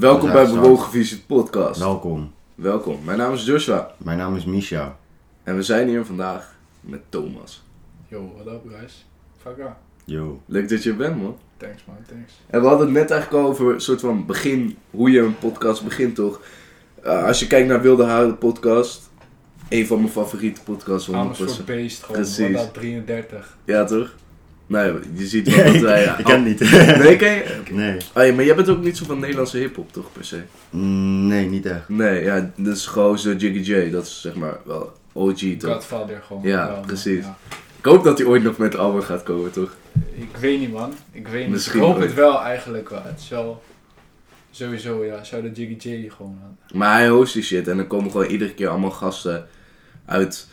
Welkom We bij Bewogen Visie Podcast. Welkom. Welkom, mijn naam is Joshua Mijn naam is Misha. en we zijn hier vandaag met Thomas. Yo, what up guys? Fuck ja. Yo. Leuk dat je er bent man. Thanks man, thanks. En we hadden het net eigenlijk al over een soort van begin, hoe je een podcast begint toch. Eh, als je kijkt naar Wilde Houden podcast, een van mijn favoriete podcasts 100%. Amersfoort Beest gewoon, Precies. wat dat 33. Ja toch? Nee, je ziet wel dat wij... ik ken het niet. Nee, ken je? Nee. Oh ja, maar jij bent ook niet zo van Nederlandse hiphop toch per se? Mm, Nee, niet echt. Nee, ja, dat is gewoon zo Jiggy J, dat is zeg maar wel OG toch? Godfather gewoon. Ja, wel, man. precies. Ja. Ik hoop dat hij ooit nog met album gaat komen toch? Ik weet niet man, ik weet niet. Misschien ik hoop ooit. het wel eigenlijk wel. Het is wel, sowieso ja, zou de Jiggy J gewoon aan. Maar hij host die shit en er komen gewoon iedere keer allemaal gasten uit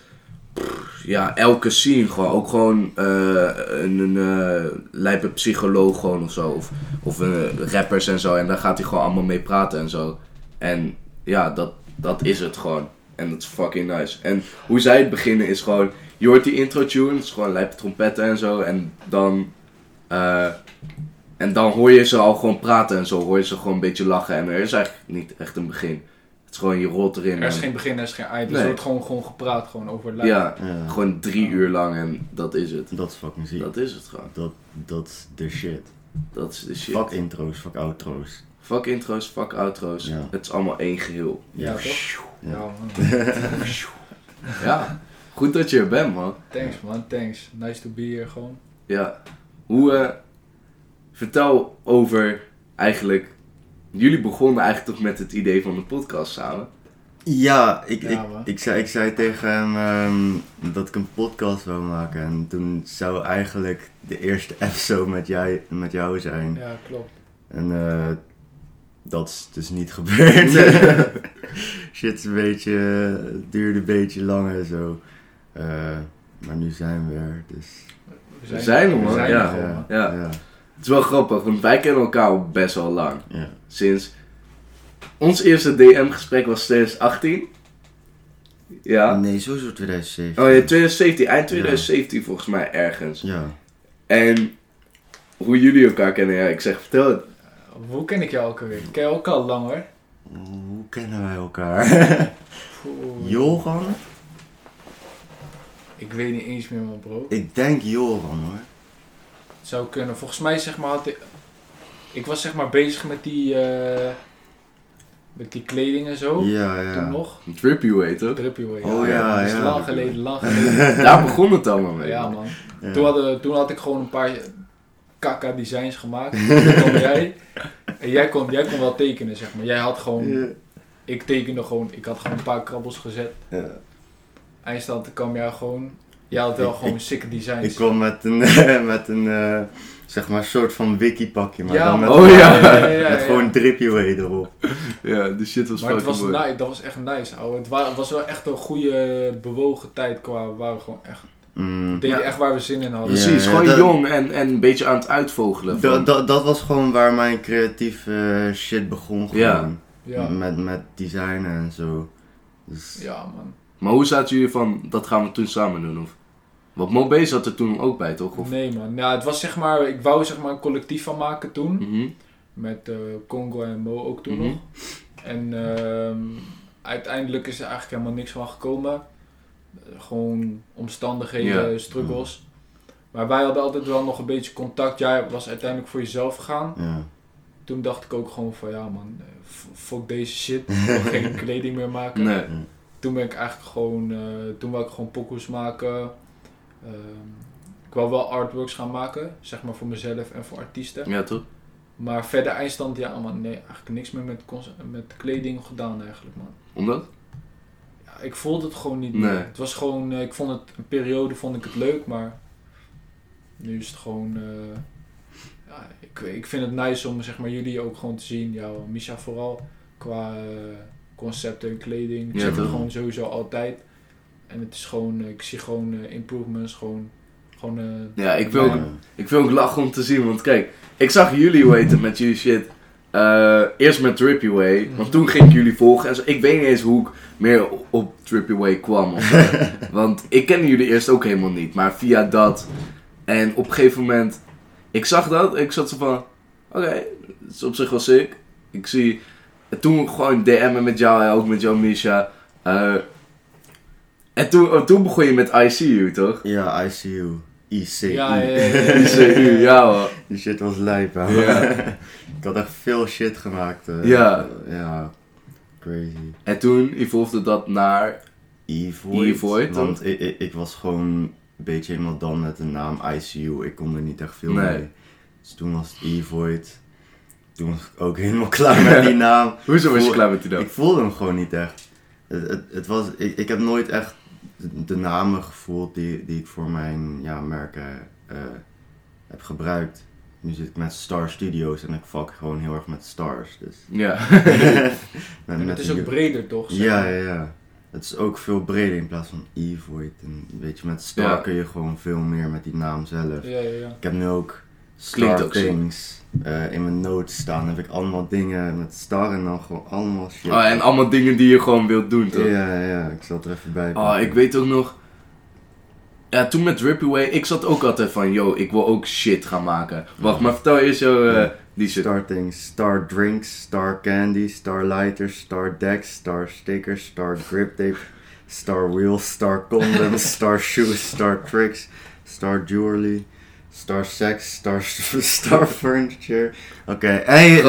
ja, elke scene gewoon. Ook gewoon eh, een, een eh, lijpe psycholoog gewoon of zo. Of, of eh, rappers en zo. En daar gaat hij gewoon allemaal mee praten en zo. En ja, dat, dat is het gewoon. En dat is fucking nice. En hoe zij het beginnen is gewoon... Je hoort die intro tune, is gewoon lijpe trompetten en zo. En dan... en dan hoor je ze al gewoon praten en zo. Hoor je ze gewoon een beetje lachen. En er is eigenlijk niet echt een begin. Het is gewoon, je rolt erin. Er is en- geen begin, er is geen eind. Dus er wordt gewoon, gewoon gepraat gewoon over het lijf. Ja, Ja. gewoon drie uur lang en dat is het. Dat is fucking ziek. Dat, is het gewoon. dat, dat is de shit. Dat is de shit. Fuck intro's, fuck outro's. Fuck intro's, fuck outro's. Ja. Het is allemaal één geheel. Ja, toch? Ja. Ja man. Ja, goed dat je er bent man. Thanks man, thanks. Nice to be here gewoon. Ja. Hoe, eh, vertel over eigenlijk, jullie begonnen eigenlijk toch met het idee van de podcast samen. Ja, ik, Ja, ik, man. ik, zei, ik zei tegen hem ehm, dat ik een podcast wil maken. En toen zou eigenlijk de eerste episode met, jij, met jou zijn. Ja, klopt. En eh, dat is dus niet gebeurd. Shit is een beetje, het duurde een beetje lang en zo. Eh, maar nu zijn we er, dus... We zijn er, man. We zijn er gewoon, ja, man. Ja. ja, Het is wel grappig, want wij kennen elkaar al best wel lang. ja. Sinds ons eerste DM-gesprek was 2018. Ja. Nee, sowieso 2007. Oh ja, 2017, eind 2017 volgens mij ergens. Ja. En hoe jullie elkaar kennen, ja, ik zeg vertel het. Hoe ken ik jou ook alweer? Ik ken jou ook al lang hoor. Hoe kennen wij elkaar? Oeh, Joran? Ik weet niet eens meer man bro. Ik denk Joran hoor. Zou kunnen. Volgens mij zeg maar had ik... Ik was zeg maar bezig met die... eh, met die kleding en zo. Ja, Toen ja. nog. Trippy way, toch? Drippy Way. Oh, ja, Dat is ja. lang geleden, lang geleden. Daar begon het allemaal mee. ja man. Ja. Toen, hadden, toen had ik gewoon een paar kaka designs gemaakt. Toen kwam jij. En jij kon, jij kon wel tekenen zeg maar. Jij had gewoon... Ja. Ik tekende gewoon... Ik had gewoon een paar krabbels gezet. Ja. Eindstand kwam jij gewoon... Jij had wel Ik- gewoon ik- sikke designs. Ik kwam met een, met een eh, zeg maar, soort van wiki-pakje, maar Ja, dan met. Oh, ja. ja, ja, ja, met ja. gewoon Drippy Way erop. Ja, de shit was Maar het fucking was, mooi. nice, dat was echt nice, ouwe. Het, wa- het was wel echt een goede bewogen tijd qua waar we gewoon echt... Mm. Deden echt waar we zin in hadden. Precies, Ja, gewoon dat- jong en, en een beetje aan het uitvogelen. van- Dat, dat, dat was gewoon waar mijn creatieve shit begon gewoon. Ja. Ja, Met, met designen en zo. Dus, ja man. Maar hoe zaten jullie van, dat gaan we toen samen doen? Of? Want Mobé zat er toen ook bij, toch? Of? Nee man, ja, het was zeg maar... Ik wou zeg maar een collectief van maken toen. Mhm. Met eh, Congo en Mo ook toen Mhm. nog. En ehm, uiteindelijk is er eigenlijk helemaal niks van gekomen. Gewoon omstandigheden, Ja. struggles. Maar wij hadden altijd wel nog een beetje contact. Jij was uiteindelijk voor jezelf gegaan. ja. Toen dacht ik ook gewoon van ja man, eh, fuck deze shit. Ik wil geen kleding meer maken. Nee. Toen ben ik eigenlijk gewoon, eh, toen wou ik gewoon pokoes maken. Ehm, ik wou wel artworks gaan maken, zeg maar voor mezelf en voor artiesten. Ja, toch? Maar verder eindstand, ja man, nee, eigenlijk niks meer met, met kleding gedaan eigenlijk man. Omdat? Ja, ik voelde het gewoon niet Nee. meer. Het was gewoon, eh, ik vond het, een periode vond ik het leuk, maar nu is het gewoon, eh, ja, ik, ik vind het nice om zeg maar jullie ook gewoon te zien, jou, Misha vooral, qua eh, concepten en kleding. Ik Ja, zeg het gewoon sowieso altijd. En het is gewoon, eh, ik zie gewoon eh, improvements, gewoon, gewoon eh, Ja, ik wil, ook, ik wil ook lachen om te zien. Want kijk, ik zag jullie hoe heet het met jullie shit. eh, eerst met Trippy Way. Mhm. Want toen ging ik jullie volgen. En zo, ik weet niet eens hoe ik meer op- Trippy Way kwam. Of want ik kende jullie eerst ook helemaal niet. Maar via dat. En op een gegeven moment. Ik zag dat. Ik zat zo van. Oké, het is op zich wel sick. ik zie... En toen gewoon DM'en met jou en ook met jou, Misha. Eh, en toen, oh, toen begon je met ICU, toch? Ja, ICU. ICU. Ja, ja, ja, ja. ICU, ja hoor. Die shit was lijp, hè. Ja. ik had echt veel shit gemaakt. eh. Ja. Ja. Crazy. En toen evolvede dat naar... Evoid. Evoid, Want ik, ik, ik was gewoon een beetje helemaal dan met de naam ICU. Ik kon er niet echt veel Nee. mee. Dus toen was het Evoid. Toen was ik ook helemaal klaar met die naam. Hoezo was je klaar met die naam? Ik voelde hem gewoon niet echt. Het, het, het was, ik, ik heb nooit echt de, de namen gevoeld die, die ik voor mijn ja, merken eh, heb gebruikt. Nu zit ik met Star Studios en ik fuck gewoon heel erg met stars. Dus. Ja. met, En met het is ook breder toch? Ja, ja, ja. Het is ook veel breder in plaats van Evoid. En weet je, met Star Ja. kun je gewoon veel meer met die naam zelf. Ja, ja, ja. Ik heb nu ook Klinkt Star ook zo. Things eh, in mijn notes staan. heb ik allemaal dingen met Star en dan gewoon allemaal shit. Oh, en allemaal dingen die je gewoon wilt doen, toch? Ja, ja, ik zal het er even bij Oh, pakken. ik weet ook nog. Ja, toen met Drippy Way, ik zat ook altijd van, yo, ik wil ook shit gaan maken. Wacht, maar vertel eerst zo eh, die shit. Star Things, Star Drinks, Star Candy, Star Lighters, Star Decks, Star Stickers, Star Grip Tape, Star Wheels, Star Condoms, Star Shoes, Star Tricks, Star Jewelry, Star Sex, Star, Star Furniture. Oké, en je,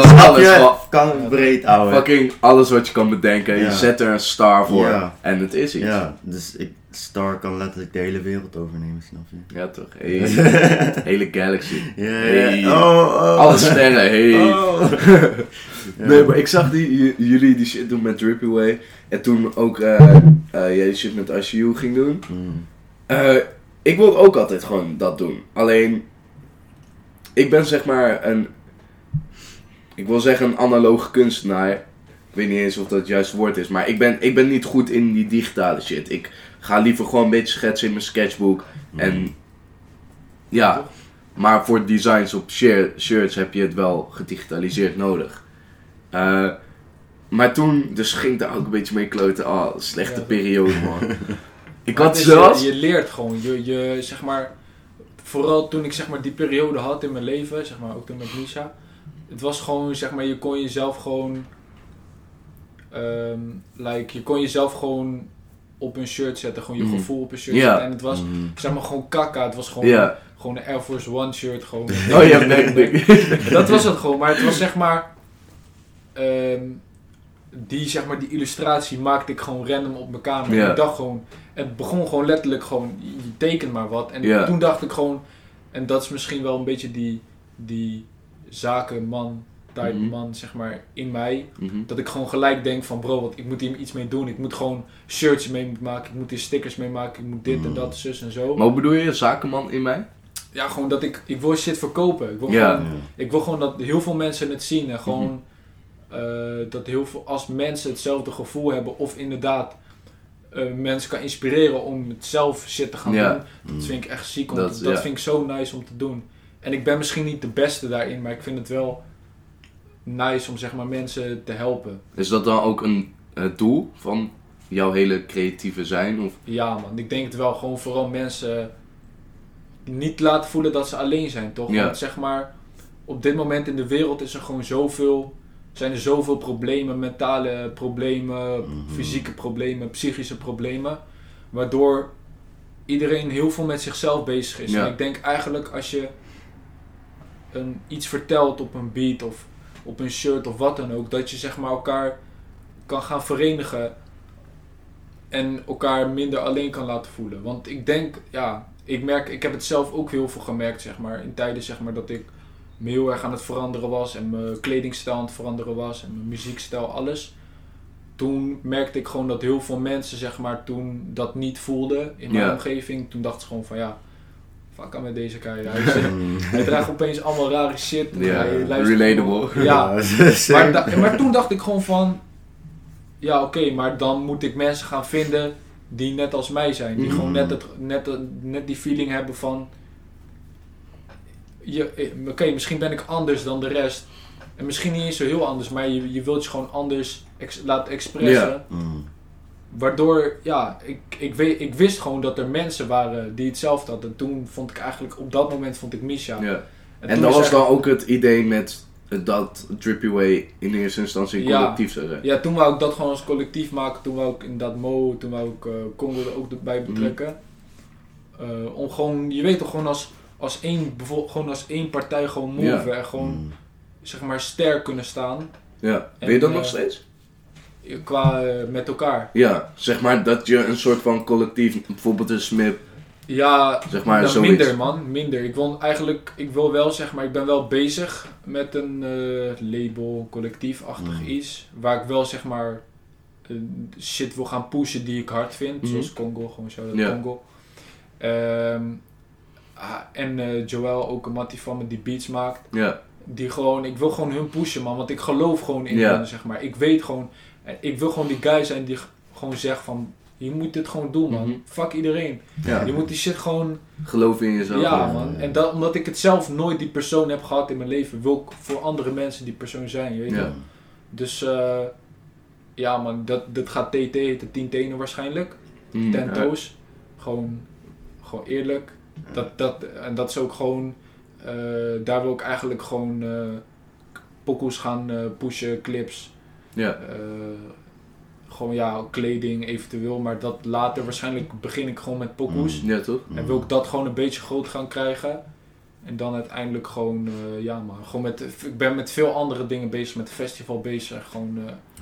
snap Kan breed houden. Fucking alles wat je kan bedenken, je Ja. zet er een star voor Ja. en het is iets. Ja, Ja, dus ik, Star kan letterlijk de hele wereld overnemen, snap je? toch? Hey, hele galaxy. Ja, Hey. ja. Oh, oh. Alle sterren, hey. Oh. Ja. Nee, maar ik zag die, jullie die shit doen met Drippy Way. En toen ook eh eh, jij die shit met ICU ging doen. Mm. Eh, ik wil ook altijd gewoon dat doen. Alleen, ik ben zeg maar een, ik wil zeggen een analoge kunstenaar. Ik weet niet eens of dat het juiste woord is, maar ik ben, ik ben niet goed in die digitale shit. Ik ga liever gewoon een beetje schetsen in mijn sketchbook. En ja, maar voor designs op shir- shirts heb je het wel gedigitaliseerd nodig. Eh, maar toen, dus ging daar ook een beetje mee kloten. Oh, slechte Ja. periode man. ik had zelfs... Je, je leert gewoon. Je, je, zeg maar, vooral toen ik zeg maar, die periode had in mijn leven, zeg maar, ook toen met Lisa. Het was gewoon, zeg maar, je kon jezelf gewoon... ehm, like, je kon jezelf gewoon op een shirt zetten. Gewoon je Mhm. gevoel op een shirt zetten. En het was, Mm. zeg maar, gewoon kakka. Het was gewoon, gewoon een Air Force One shirt. Gewoon, Oh ja, nee, nee. dat was het gewoon. Maar het was zeg maar... ehm, die, zeg maar, die illustratie maakte ik gewoon random op mijn kamer. Ik dacht gewoon... Het begon gewoon letterlijk gewoon... Je tekent maar wat. En toen dacht ik gewoon... En dat is misschien wel een beetje die... Die zakenman... Type Mhm. man, zeg maar, in mij. Mhm. Dat ik gewoon gelijk denk van... Bro, wat, ik moet hier iets mee doen. Ik moet gewoon shirts mee maken. Ik moet hier stickers mee maken. Ik moet dit en Mhm. dat, zus en zo. Maar hoe bedoel je, zakenman in mij? Ja, gewoon dat ik... Ik wil shit verkopen. Ik wil gewoon ik wil gewoon dat heel veel mensen het zien en gewoon Mhm. Eh, dat heel veel, als mensen hetzelfde gevoel hebben of inderdaad eh, mensen kan inspireren om het zelf shit te gaan Ja. doen, Mm. dat vind ik echt ziek. Om, Dat- dat ja. vind ik zo nice om te doen. En ik ben misschien niet de beste daarin, maar ik vind het wel nice om zeg maar mensen te helpen. Is dat dan ook een het doel van jouw hele creatieve zijn? Of? Ja man, ik denk het wel gewoon vooral mensen niet laten voelen dat ze alleen zijn, toch? Ja. Want zeg maar, op dit moment in de wereld is er gewoon zoveel, zijn er zoveel problemen, mentale problemen, Mhm. fysieke problemen, psychische problemen, waardoor iedereen heel veel met zichzelf bezig is. Ja. En ik denk eigenlijk als je een, iets vertelt op een beat of op een shirt of wat dan ook, dat je zeg maar elkaar kan gaan verenigen en elkaar minder alleen kan laten voelen. Want ik denk, ja, ik merk, ik heb het zelf ook heel veel gemerkt, zeg maar, in tijden zeg maar dat ik me heel erg aan het veranderen was en mijn kledingstijl aan het veranderen was en mijn muziekstijl, alles. Toen merkte ik gewoon dat heel veel mensen, zeg maar, toen dat niet voelden in mijn omgeving. Toen dachten ze gewoon van, ja, fuck aan met deze guy. Hij, Mm. draagt opeens allemaal rare shit. en Ja, hij relatable. Ja, maar, da- maar toen dacht ik gewoon van... Ja, oké, maar dan moet ik mensen gaan vinden die net als mij zijn. Die Mhm. gewoon net, het, net, net die feeling hebben van... eh, Oké, misschien ben ik anders dan de rest. En misschien niet eens zo heel anders, maar je, je wilt je gewoon anders ex- laten expressen. Ja. Mm. Waardoor, ja, ik, ik, weet, ik wist gewoon dat er mensen waren die hetzelfde hadden. Toen vond ik eigenlijk, op dat moment vond ik Misha. Ja. En toen dat was dan ook het idee met dat Drippy Way in eerste instantie een Ja. collectief zou zijn. Ja, toen wou ik dat gewoon als collectief maken. Toen wou ik inderdaad Mo, toen wou ik eh, Congo er ook bij betrekken. Eh, om gewoon, je weet toch, gewoon als, als één, gewoon als één partij gewoon move en gewoon, Mm. zeg maar, sterk kunnen staan. Ja. En, Weet je dat eh, nog steeds? Qua eh, met elkaar. Ja, zeg maar dat je een soort van collectief, bijvoorbeeld een Smith, Ja, zeg maar dan zoiets. minder man, minder. Ik wil eigenlijk, ik wil wel zeg maar, ik ben wel bezig met een eh, label, collectiefachtig Mm. iets. Waar ik wel zeg maar eh, shit wil gaan pushen die ik hard vind. Mhm. Zoals Congo, gewoon shout Ja. Congo. Ah, en eh Joel, ook een mattie van me die beats maakt. Ja, Die gewoon, ik wil gewoon hun pushen man, want ik geloof gewoon in Ja. hen zeg maar. Ik weet gewoon, eh, ik wil gewoon die guy zijn die gewoon zegt van, je moet dit gewoon doen man. Mhm. Fuck iedereen. ja. Je moet die shit gewoon geloof in jezelf. ja, man. En dat, omdat ik het zelf nooit die persoon heb gehad in mijn leven, wil ik voor andere mensen die persoon zijn, je weet Ja. je. Dus eh, ja, man, dat, dat gaat TT heten, 10 tenen waarschijnlijk. Mm, Ten ja. toes. Gewoon, gewoon eerlijk. Dat, dat, en dat is ook gewoon, eh, daar wil ik eigenlijk gewoon eh pokoes gaan eh, pushen, clips. Ja, gewoon ja, kleding eventueel, maar dat later waarschijnlijk begin ik gewoon met pokoes. ja toch? Mm. En wil ik dat gewoon een beetje groot gaan krijgen. En dan uiteindelijk gewoon, ja man, gewoon met, ik ben met veel andere dingen bezig, met het festival bezig. Gewoon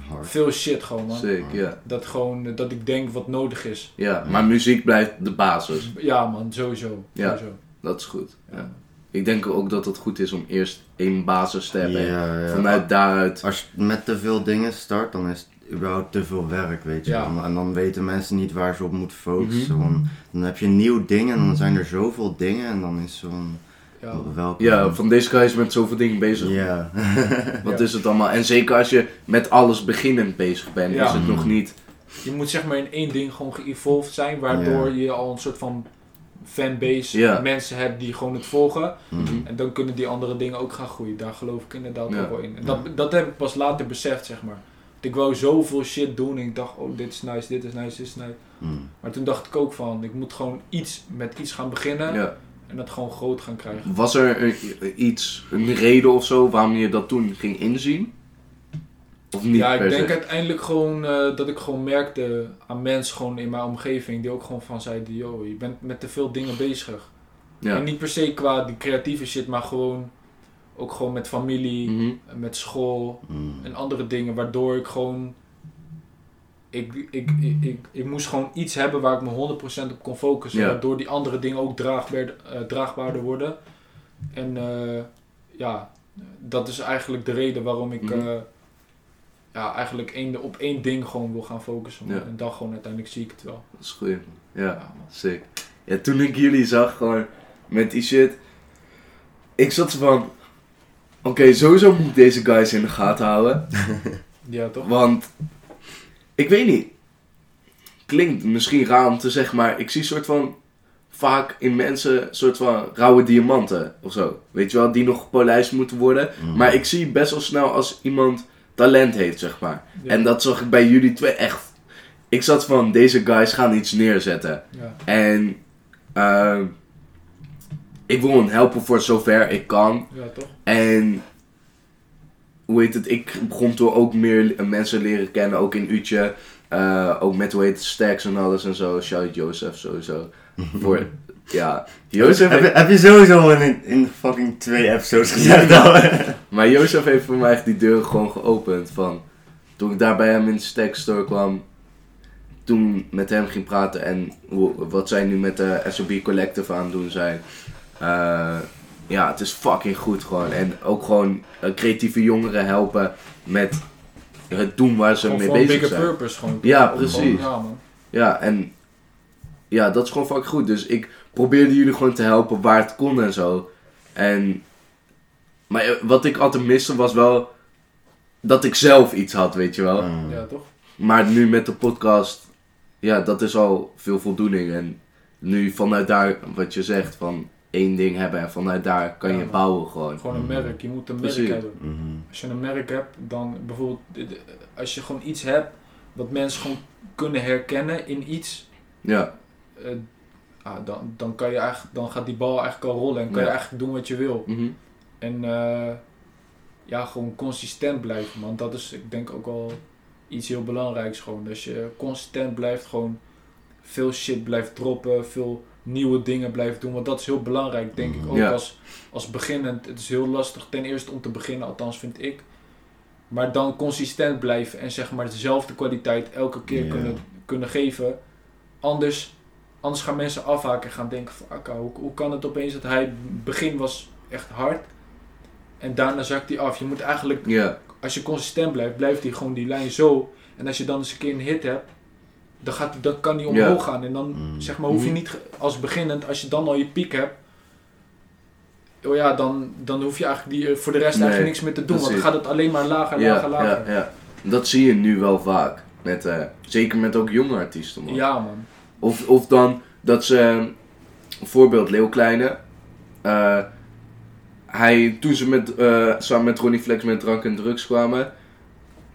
Hard. veel shit gewoon man. Zeker, ja. Dat gewoon, eh, dat ik denk wat nodig is. Ja, maar muziek blijft de basis. Ja man, sowieso. Ja. sowieso. Dat is goed. Ja. Ik denk ook dat het goed is om eerst één basis te hebben. en Ja, ja. Vanuit daaruit. Als je met te veel dingen start, dan is het überhaupt te veel werk, weet je Ja. wel. En dan weten mensen niet waar ze op moeten focussen. Mhm. dan heb je een nieuw ding en dan zijn er zoveel dingen en dan is zo'n... Ja, welke... Ja, van deze guy is met zoveel dingen bezig. Ja. Wat Ja. is het allemaal? En zeker als je met alles beginnend bezig bent, Ja. is het nog niet. Je moet zeg maar in één ding gewoon geëvolved zijn, waardoor je al een soort van fanbase Ja. mensen hebt die gewoon het volgen. Mhm. En dan kunnen die andere dingen ook gaan groeien. Daar geloof ik inderdaad Ja. ook wel in. En dat, dat heb ik pas later beseft, zeg maar. Want ik wou zoveel shit doen en ik dacht, oh dit is nice, dit is nice, dit is nice. Mhm. Maar toen dacht ik ook van, ik moet gewoon iets met iets gaan beginnen Ja. En dat gewoon groot gaan krijgen. Was er iets, een reden of zo waarom je dat toen ging inzien? Of niet ja, ik per denk se? uiteindelijk gewoon eh, dat ik gewoon merkte aan mensen gewoon in mijn omgeving die ook gewoon van zeiden, yo, je bent met te veel dingen bezig. Ja. En niet per se qua die creatieve shit, maar gewoon ook gewoon met familie, Mhm. met school, Mhm. en andere dingen, waardoor ik gewoon. Ik, ik, ik, ik, ik moest gewoon iets hebben waar ik me 100% op kon focussen. Ja. Waardoor die andere dingen ook draagbaar, eh, draagbaarder worden. En eh, ja, dat is eigenlijk de reden waarom ik Mhm. eh, ja, eigenlijk één, op één ding gewoon wil gaan focussen. Ja. En dan gewoon uiteindelijk zie ik het wel. Dat is goed. Ja, Ja, sick. Ja, toen ik jullie zag, gewoon met die shit. Ik zat van. Oké, sowieso moet ik deze guys in de gaten houden. ja toch? Want, ik weet niet. Klinkt misschien raar om te zeggen, maar ik zie soort van vaak in mensen soort van rauwe diamanten of zo. Weet je wel, die nog gepolijst moeten worden. Mhm. Maar ik zie best wel snel als iemand talent heeft, zeg maar. Ja. En dat zag ik bij jullie twee echt. Ik zat van, deze guys gaan iets neerzetten. Ja. En eh, ik wil hen helpen voor zover ik kan. ja, toch? En hoe heet het, ik begon toen ook meer mensen leren kennen, ook in Utje. Eh, ook met hoe heet het, Stacks en alles en zo. Shout Jozef sowieso. Voor, ja, Jozef heb, je, heeft, heb je sowieso in, in fucking twee episodes gezegd maar Jozef heeft voor mij echt die deur gewoon geopend. Van, toen ik daar bij hem in de Stacks store kwam, toen met hem ging praten en hoe, wat zij nu met de SOB Collective aan het doen zijn. Eh, ja, het is fucking goed gewoon. En ook gewoon eh, creatieve jongeren helpen met het doen waar ze Gewoon mee voor een bezig bigger zijn. purpose gewoon. Ja, precies. gewoon, ja, man. Ja, en ja, dat is gewoon fucking goed. Dus ik probeerde jullie gewoon te helpen waar het kon en zo. En, maar eh, wat ik altijd miste was wel dat ik zelf iets had, weet je wel. Mhm. Ja, toch? Maar nu met de podcast, ja, dat is al veel voldoening. En nu vanuit daar, wat je zegt, van één ding hebben en vanuit daar kan Ja, je bouwen gewoon. Gewoon een merk. Je moet een Precies. merk hebben. Mhm. Als je een merk hebt, dan bijvoorbeeld, als je gewoon iets hebt wat mensen gewoon kunnen herkennen in iets, Ja, eh, ah, dan, dan, kan je eigenlijk, dan gaat die bal eigenlijk al rollen en kan Ja. je eigenlijk doen wat je wil. mhm. En eh, ja, gewoon consistent blijven, man. Dat is, ik denk, ook wel iets heel belangrijks. Gewoon. Als je consistent blijft, gewoon veel shit blijft droppen, veel nieuwe dingen blijft doen. Want dat is heel belangrijk, denk ik. Ook Ja. als, als beginnend. Het is heel lastig, ten eerste om te beginnen, althans vind ik. Maar dan consistent blijven en zeg maar dezelfde kwaliteit elke keer Ja. kunnen, kunnen geven. Anders, anders gaan mensen afhaken en gaan denken: fuck, hoe, hoe kan het opeens dat hij. begin was echt hard. En daarna zakt hij af. Je moet eigenlijk Ja, als je consistent blijft, blijft hij gewoon die lijn zo. En als je dan eens een keer een hit hebt, dan, gaat, die- dan kan die omhoog Ja. gaan. En dan Mm. zeg maar, hoef je Mhm. niet als beginnend, als je dan al je piek hebt, oh ja, dan, dan hoef je eigenlijk die, eh, voor de rest Nee, eigenlijk niks meer te doen. Want dan gaat het alleen maar lager, ja, lager, lager. ja, ja. Dat zie je nu wel vaak. Met, eh, zeker met ook jonge artiesten, man. Ja, man. Of, of dan dat ze, voorbeeld Leeuw Kleine, eh, hij, toen ze met, eh, samen met Ronnie Flex met Drank en Drugs kwamen,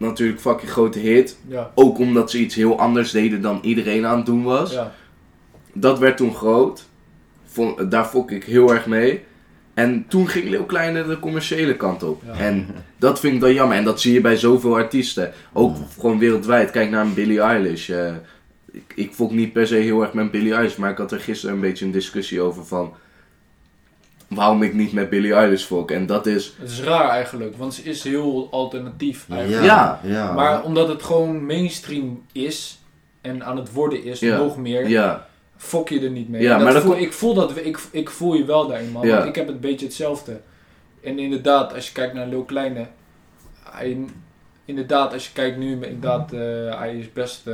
natuurlijk fucking grote hit. Ja, Ook omdat ze iets heel anders deden dan iedereen aan het doen was. ja. Dat werd toen groot. Vond, daar fok ik heel erg mee. En toen ging Leeuw Kleine de commerciële kant op. Ja. En dat vind ik dan jammer. En dat zie je bij zoveel artiesten. Ook Ja. gewoon wereldwijd. Kijk naar een Billie Eilish. eh, ik, ik fok niet per se heel erg met Billie Eilish. Maar ik had er gisteren een beetje een discussie over van... Waarom ik niet met Billie Eilish fok. En dat is... Het is raar eigenlijk, want ze is heel alternatief eigenlijk. Ja. ja. Maar omdat het gewoon mainstream is en aan het worden is, Ja. nog meer, Ja, fok je er niet mee. Ja, Dat maar dat voel, komt- ik, voel dat, ik, ik voel je wel daarin, man. Ja. Want ik heb het een beetje hetzelfde. En inderdaad, als je kijkt naar Lil Kleine, hij, inderdaad, als je kijkt nu, inderdaad, eh, hij is best, eh,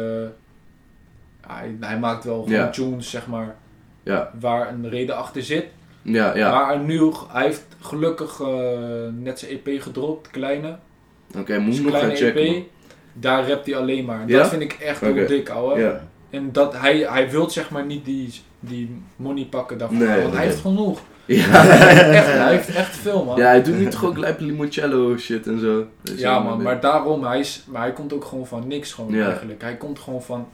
hij, hij maakt wel gewoon Ja. tunes, zeg maar, ja, waar een reden achter zit. Ja, ja. Maar nu, hij heeft gelukkig eh, net zijn EP gedropt, Kleine. Oké, moet nog gaan kleine checken. EP, daar rapt hij alleen maar. Ja? Dat vind ik echt heel dik, ouwe. Ja. En dat hij, hij wil zeg maar niet die, die money pakken daarvoor. Nee, want nee. hij heeft genoeg. Ja. echt, hij heeft echt veel, man. ja, Ja, hij doet nu toch ook lijp limoncello shit en zo. Dus man, maar daarom, hij, is, maar hij komt ook gewoon van niks gewoon Ja. eigenlijk. Hij komt gewoon van,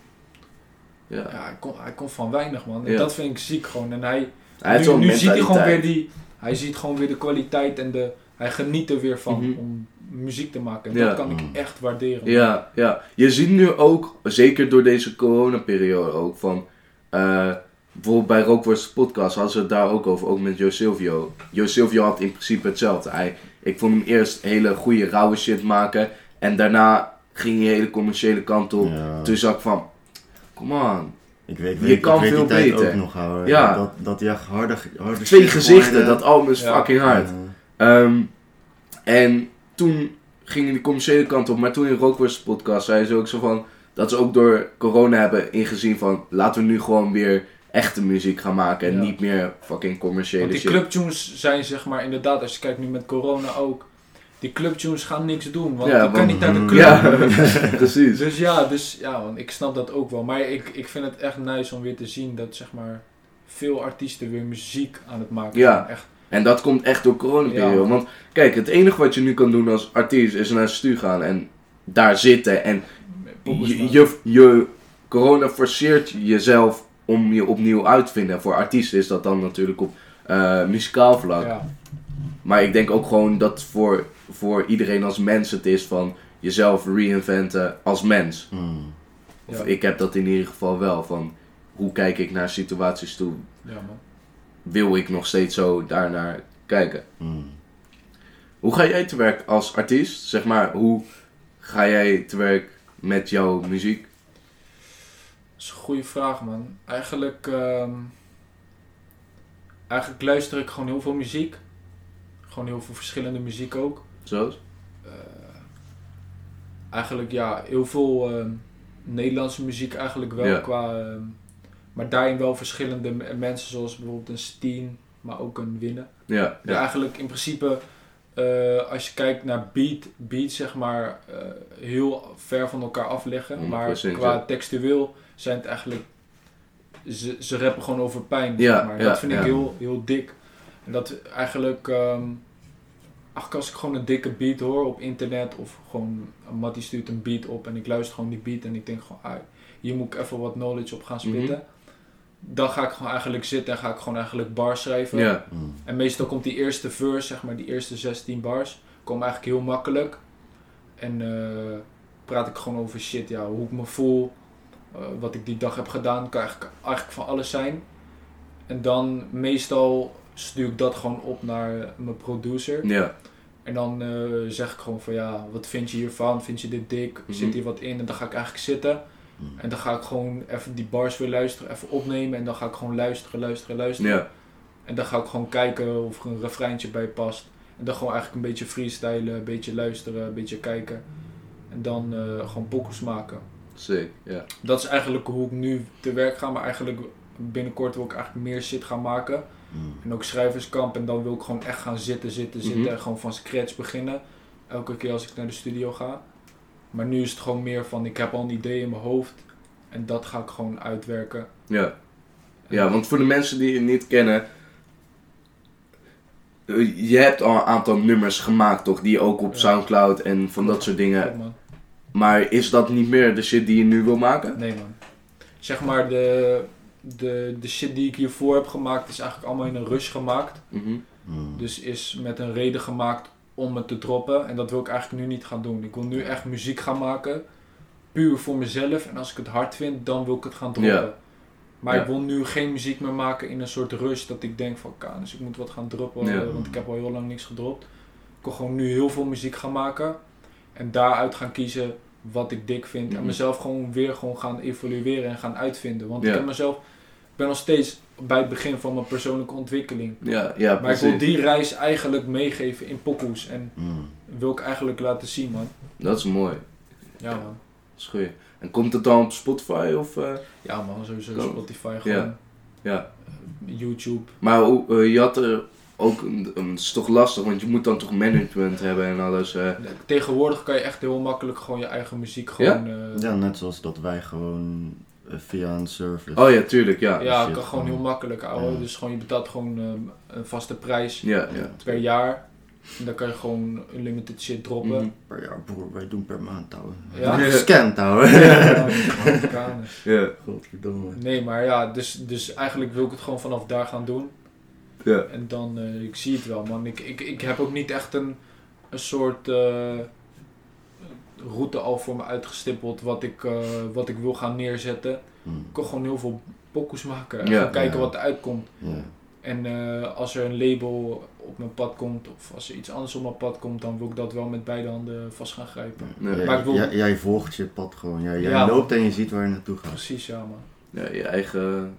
Ja. ja, hij, komt, hij komt van weinig, man. En Ja. dat vind ik ziek gewoon. En hij, Hij heeft nu, ziet hij gewoon weer die, hij ziet gewoon weer de kwaliteit en de, hij geniet er weer van Mhm. om muziek te maken. En Ja. dat kan ik Mm. echt waarderen. Ja, ja. Je ziet nu ook, zeker door deze coronaperiode ook, van... eh, bijvoorbeeld bij Rookworst podcast hadden ze het daar ook over, ook met Jo Silvio. Jo Silvio had in principe hetzelfde. Hij, ik vond hem eerst hele goede rauwe shit maken. En daarna ging hij hele commerciële kant op. Ja. Toen zag ik van, come on. Ik weet, Je weet, kan ik weet veel beter. ook nog houden. Ja. Dat, dat hij echt harde, harde Twee gezichten, dat album is Ja. fucking hard. Ja. Ehm, en toen ging de commerciële kant op, maar toen in Rookworst podcast zei ze ook zo van dat ze ook door corona hebben ingezien van laten we nu gewoon weer echte muziek gaan maken en Ja. niet meer fucking commerciële Want die shit. clubtunes zijn zeg maar inderdaad, als je kijkt nu met corona ook, die clubtunes gaan niks doen. Want Ja, kan want- niet naar de club. Ja, precies. Dus ja, dus, ja man, ik snap dat ook wel. Maar ik, ik vind het echt nice om weer te zien dat zeg maar veel artiesten weer muziek aan het maken Ja. zijn. Echt, En dat komt echt door coronaperiode. Ja. Want kijk, het enige wat je nu kan doen als artiest is naar stuur gaan en daar zitten. En je, je, je corona forceert jezelf om je opnieuw uit te vinden. En voor artiesten is dat dan natuurlijk op eh, muzikaal vlak. ja. Maar ik denk ook gewoon dat voor, voor iedereen als mens het is van jezelf reinventen als mens. Mm. Of Ja. ik heb dat in ieder geval wel. Van hoe kijk ik naar situaties toe? ja man. Wil ik nog steeds zo daarnaar kijken? Mm. Hoe ga jij te werk als artiest? Zeg maar, hoe ga jij te werk met jouw muziek? Dat is een goede vraag man. Eigenlijk, ehm, eigenlijk luister ik gewoon heel veel muziek. Gewoon heel veel verschillende muziek ook. Zoals? Eh, eigenlijk ja, heel veel ehm, Nederlandse muziek eigenlijk wel. Ja. Qua, ehm, maar daarin wel verschillende mensen zoals bijvoorbeeld een Steen, maar ook een Winnen. Ja, Die ja. eigenlijk in principe, eh, als je kijkt naar beat, beat zeg maar, eh, heel ver van elkaar af liggen. Maar 100%, qua textueel zijn het eigenlijk, ze, ze rappen gewoon over pijn. Ja, zeg maar. ja, dat vind ja. ik heel, heel dik. En dat eigenlijk, ehm ach, als ik gewoon een dikke beat hoor op internet of gewoon, Matty stuurt een beat op en ik luister gewoon die beat en ik denk gewoon, ah, hier moet ik even wat knowledge op gaan spitten. Mhm. Dan ga ik gewoon eigenlijk zitten en ga ik gewoon eigenlijk bars schrijven. Mm. En meestal komt die eerste verse, zeg maar, die eerste 16 bars, komen eigenlijk heel makkelijk. En eh, praat ik gewoon over shit, ja, hoe ik me voel, eh, wat ik die dag heb gedaan, kan eigenlijk, eigenlijk van alles zijn. En dan meestal stuur ik dat gewoon op naar mijn producer. Ja, En dan eh, zeg ik gewoon van ja, wat vind je hiervan? Vind je dit dik? Mhm. Zit hier wat in? En dan ga ik eigenlijk zitten. Mm. En dan ga ik gewoon even die bars weer luisteren, even opnemen. En dan ga ik gewoon luisteren, luisteren, luisteren. ja, En dan ga ik gewoon kijken of er een refreintje bij past. En dan gewoon eigenlijk een beetje freestylen, een beetje luisteren, een beetje kijken. En dan eh, gewoon pokkels maken. sick, ja. Dat is eigenlijk hoe ik nu te werk ga. Maar eigenlijk binnenkort wil ik eigenlijk meer shit gaan maken. Mm. En ook schrijverskamp. En dan wil ik gewoon echt gaan zitten, zitten, zitten. Mhm. En gewoon van scratch beginnen. Elke keer als ik naar de studio ga. Maar nu is het gewoon meer van, ik heb al een idee in mijn hoofd. En dat ga ik gewoon uitwerken. Ja. Ja, want voor de mensen die je niet kennen. eh, Je hebt al een aantal nummers gemaakt, toch? Die ook op Ja. Soundcloud en van dat soort dingen. Maar is dat niet meer de shit die je nu wil maken? Nee man. Zeg maar, de, de, de shit die ik hiervoor heb gemaakt is eigenlijk allemaal in een rush gemaakt. Mhm. Mm. Dus is met een reden gemaakt om het te droppen. En dat wil ik eigenlijk nu niet gaan doen. Ik wil nu echt muziek gaan maken. Puur voor mezelf. En als ik het hard vind, dan wil ik het gaan droppen. Ja. Maar Ja. ik wil nu geen muziek meer maken in een soort rush. Dat ik denk van, dus ik moet wat gaan droppen. Ja. Want ik heb al heel lang niks gedropt. Ik wil gewoon nu heel veel muziek gaan maken. En daaruit gaan kiezen wat ik dik vind. En Mhm. mezelf gewoon weer gewoon gaan evalueren en gaan uitvinden. Want ik heb mezelf, ben nog steeds bij het begin van mijn persoonlijke ontwikkeling. Ja, ja, Maar ik wil die reis eigenlijk meegeven in pokoes. En Mm. wil ik eigenlijk laten zien, man. Dat is mooi. Ja, man. Dat is goed. En komt het dan op Spotify of... eh, Ja, man. Sowieso Kan. Spotify gewoon. Ja. YouTube. Maar eh, je had er ook... Een, een- het is toch lastig, want je moet dan toch management hebben en alles. eh. Tegenwoordig kan je echt heel makkelijk gewoon je eigen muziek gewoon... eh, Ja, net zoals dat wij gewoon eh, via een service. Oh ja, tuurlijk, ja. ja, shit kan gewoon gewoon. heel makkelijk ouwe. Ja. Dus gewoon je betaalt gewoon eh, een vaste prijs Ja, ja. per jaar. En dan kan je gewoon unlimited shit droppen. Mhm. Per jaar, broer, wij doen per maand, ouwe. Ja? Ja. Gescand, ouwe. Ja. Ja, Godverdomme. nee, maar ja, dus, dus eigenlijk wil ik het gewoon vanaf daar gaan doen. ja. En dan, eh, ik zie het wel, man. Ik, ik, ik heb ook niet echt een, een soort eh, route al voor me uitgestippeld wat ik, eh, wat ik wil gaan neerzetten. Mm. Ik wil gewoon heel veel pokoes maken en Ja. gewoon kijken Ja. wat er uitkomt. Ja. En eh, als er een label op mijn pad komt, of als er iets anders op mijn pad komt, dan wil ik dat wel met beide handen vast gaan grijpen. Maar ik wil- jij, jij volgt je pad gewoon. Jij, jij Ja, loopt en je ziet waar je naartoe gaat. Precies, ja, man. Ja, je eigen...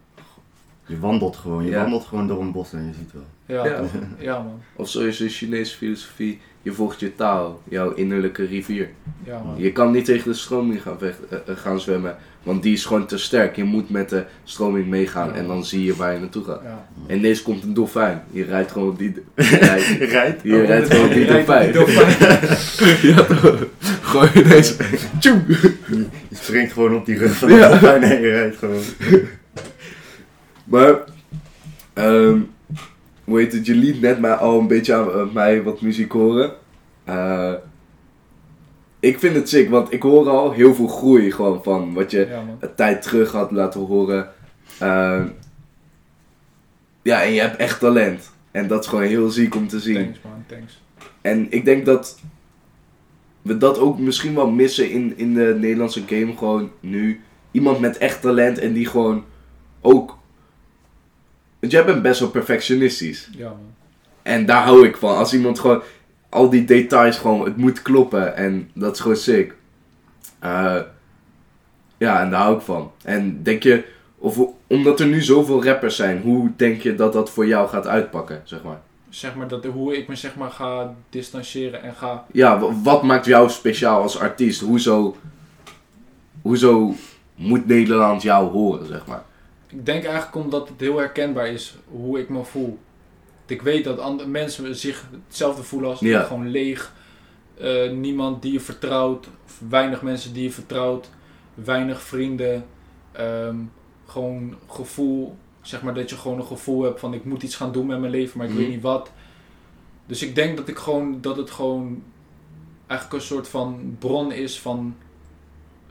Je wandelt gewoon. Je Ja. wandelt gewoon door een bos en je ziet wel. Ja, Ja. ja. man. Of zoals de Chinese filosofie, je volgt je taal, jouw innerlijke rivier. Ja, man. Je kan niet tegen de stroming gaan, vechten, eh, eh, gaan zwemmen, want die is gewoon te sterk. Je moet met de stroming meegaan Ja. en dan zie je waar je naartoe gaat. Ja. En ineens komt een dolfijn. Je rijdt gewoon op die... Je rijdt, je rijdt gewoon op die dolfijn. ja, toch? Gewoon ineens... Tjoem! Je springt gewoon op die rug van Ja. de dolfijn en je rijdt gewoon. Maar, ehm hoe heet het, je liet net mij al een beetje aan aan mij wat muziek horen. Eh, ik vind het sick, want ik hoor al heel veel groei gewoon van wat je Ja, een tijd terug had laten horen. Ehm, ja, en je hebt echt talent. En dat is gewoon heel ziek om te zien. Thanks, man. Thanks. En ik denk dat we dat ook misschien wel missen in, in de Nederlandse game gewoon nu. Iemand met echt talent en die gewoon ook... Want jij bent best wel perfectionistisch. Ja, man. En daar hou ik van. Als iemand gewoon al die details gewoon, het moet kloppen. En dat is gewoon sick. Eh, ja, en daar hou ik van. En denk je, of omdat er nu zoveel rappers zijn, hoe denk je dat dat voor jou gaat uitpakken, zeg maar? Zeg maar dat, hoe ik me zeg maar ga distancieren en ga... Ja, wa- wat maakt jou speciaal als artiest? Hoezo, hoezo moet Nederland jou horen, zeg maar? Ik denk eigenlijk omdat het heel herkenbaar is hoe ik me voel. Ik weet dat andere mensen zich hetzelfde voelen als. Ja. Gewoon leeg. Eh, niemand die je vertrouwt. Of weinig mensen die je vertrouwt. Weinig vrienden. Ehm, gewoon gevoel. Zeg maar dat je gewoon een gevoel hebt van ik moet iets gaan doen met mijn leven, maar ik Mhm. weet niet wat. Dus ik denk dat ik gewoon dat het gewoon eigenlijk een soort van bron is van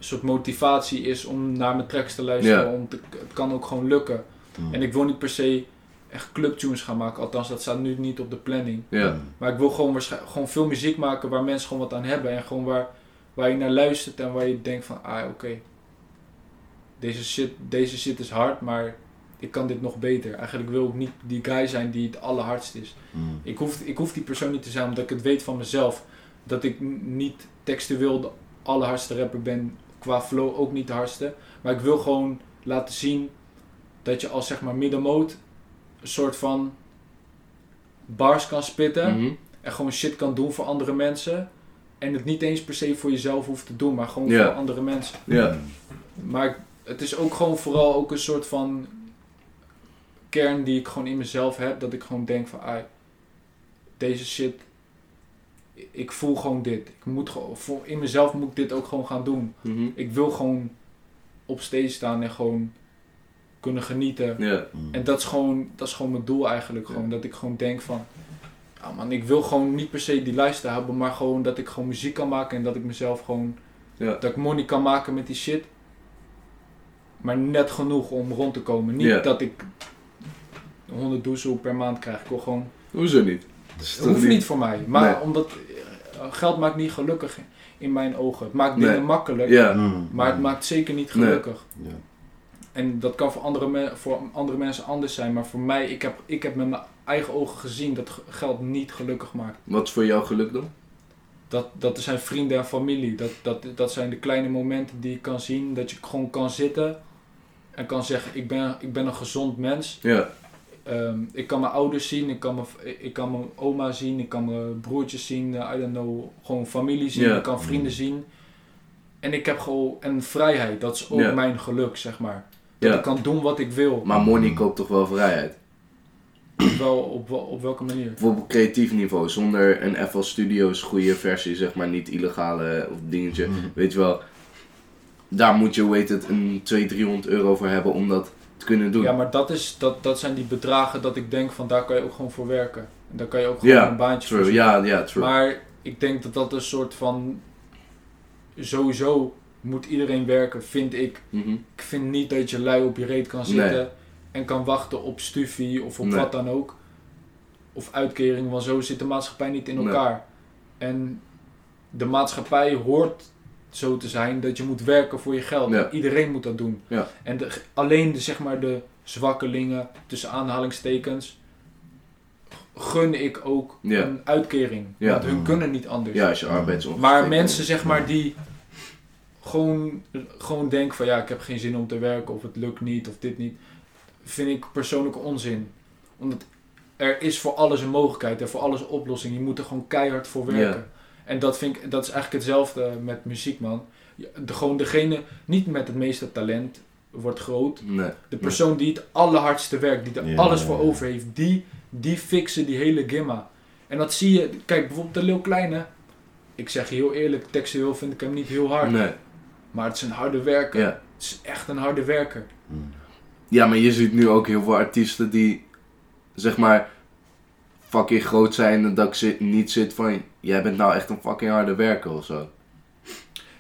soort motivatie is om naar mijn tracks te luisteren. Om te, het kan ook gewoon lukken. Mm. En ik wil niet per se echt clubtunes gaan maken. Althans, dat staat nu niet op de planning. Ja. Maar ik wil gewoon, gewoon veel muziek maken waar mensen gewoon wat aan hebben. En gewoon waar, waar je naar luistert en waar je denkt van, ah oké, deze, shit, deze shit is hard, maar ik kan dit nog beter. Eigenlijk wil ik niet die guy zijn die het allerhardst is. Mm. Ik hoef, ik hoef die persoon niet te zijn, omdat ik het weet van mezelf. Dat ik niet textueel de allerhardste rapper ben, qua flow ook niet de hardste. Maar ik wil gewoon laten zien dat je als zeg maar middenmoot een soort van bars kan spitten. Mhm. En gewoon shit kan doen voor andere mensen. En het niet eens per se voor jezelf hoeft te doen, maar gewoon voor andere mensen. Ja. Maar het is ook gewoon vooral ook een soort van kern die ik gewoon in mezelf heb. Dat ik gewoon denk van, ah, deze shit, ik voel gewoon dit. Ik moet gewoon, in mezelf moet ik dit ook gewoon gaan doen. Mhm. Ik wil gewoon op stage staan en gewoon kunnen genieten. Ja. Mm. En dat is gewoon, dat is gewoon mijn doel eigenlijk. Gewoon. Dat ik gewoon denk van... Ja man, ik wil gewoon niet per se die lifestyle hebben, maar gewoon dat ik gewoon muziek kan maken en dat ik mezelf gewoon... Ja. Dat ik money kan maken met die shit. Maar net genoeg om rond te komen. Niet dat ik 100 doezel per maand krijg. Ik wil gewoon... Hoezo niet? Dat Het toch hoeft niet voor mij. Maar Nee. omdat... eh, Geld maakt niet gelukkig in mijn ogen. Het maakt Nee. dingen makkelijk. Ja. Mm. Maar het maakt zeker niet Nee. gelukkig. Ja. En dat kan voor andere, me- voor andere mensen anders zijn. Maar voor mij, ik heb, ik heb met mijn eigen ogen gezien dat ge- geld niet gelukkig maakt. Wat is voor jou geluk dan? Dat, dat zijn vrienden en familie. Dat, dat, dat zijn de kleine momenten die ik kan zien. Dat je gewoon kan zitten en kan zeggen, ik ben, ik ben een gezond mens. Ja. Ehm, ik kan mijn ouders zien, ik kan mijn, ik kan mijn oma zien, ik kan mijn broertjes zien. eh, I don't know, gewoon familie zien, ik kan vrienden zien. En ik heb gewoon een vrijheid. Dat is ook mijn geluk, zeg maar. Dat ik kan doen wat ik wil. Maar money koopt toch wel vrijheid? Wel op, op welke manier? Bijvoorbeeld op creatief niveau, zonder een FL Studios goede versie, zeg maar, niet illegale of dingetje. Mm. Weet je wel, daar moet je, weet het, een 200, 300 euro voor hebben om dat te kunnen doen. Ja, maar dat, is, dat, dat zijn die bedragen dat ik denk van daar kan je ook gewoon voor werken. En daar kan je ook gewoon een baantje voor True, zoeken. ja, true. Maar ik denk dat dat een soort van... Sowieso moet iedereen werken, vind ik. Mhm. Ik vind niet dat je lui op je reet kan zitten en kan wachten op stufie of op Nee. wat dan ook. Of uitkering, want zo zit de maatschappij niet in Nee. elkaar. En de maatschappij hoort zo te zijn dat je moet werken voor je geld. Ja. Iedereen moet dat doen. Ja. En de, alleen de, zeg maar, de zwakkelingen, tussen aanhalingstekens, gun ik ook Ja. een uitkering. Want hun kunnen niet anders. Ja, als je arbeidsongeschikt Maar mensen, zeg maar, die gewoon, gewoon denken van ja, ik heb geen zin om te werken of het lukt niet of dit niet, vind ik persoonlijk onzin. Omdat er is voor alles een mogelijkheid en voor alles een oplossing. Je moet er gewoon keihard voor werken. En dat, vind ik, dat is eigenlijk hetzelfde met muziek, man. De, gewoon degene, niet met het meeste talent, wordt groot. Nee. De persoon die het allerhardste werkt, die er Ja, alles voor ja. over heeft, die, die fixen die hele gimma. En dat zie je, kijk bijvoorbeeld de Leeuw Kleine. Ik zeg je heel eerlijk, textueel vind ik hem niet heel hard. Nee. Maar het is een harde werker. Het is echt een harde werker. Mm. ja, maar je ziet nu ook heel veel artiesten die, zeg maar, fucking groot zijn en dat ik zit, niet zit van, jij bent nou echt een fucking harde werker of zo.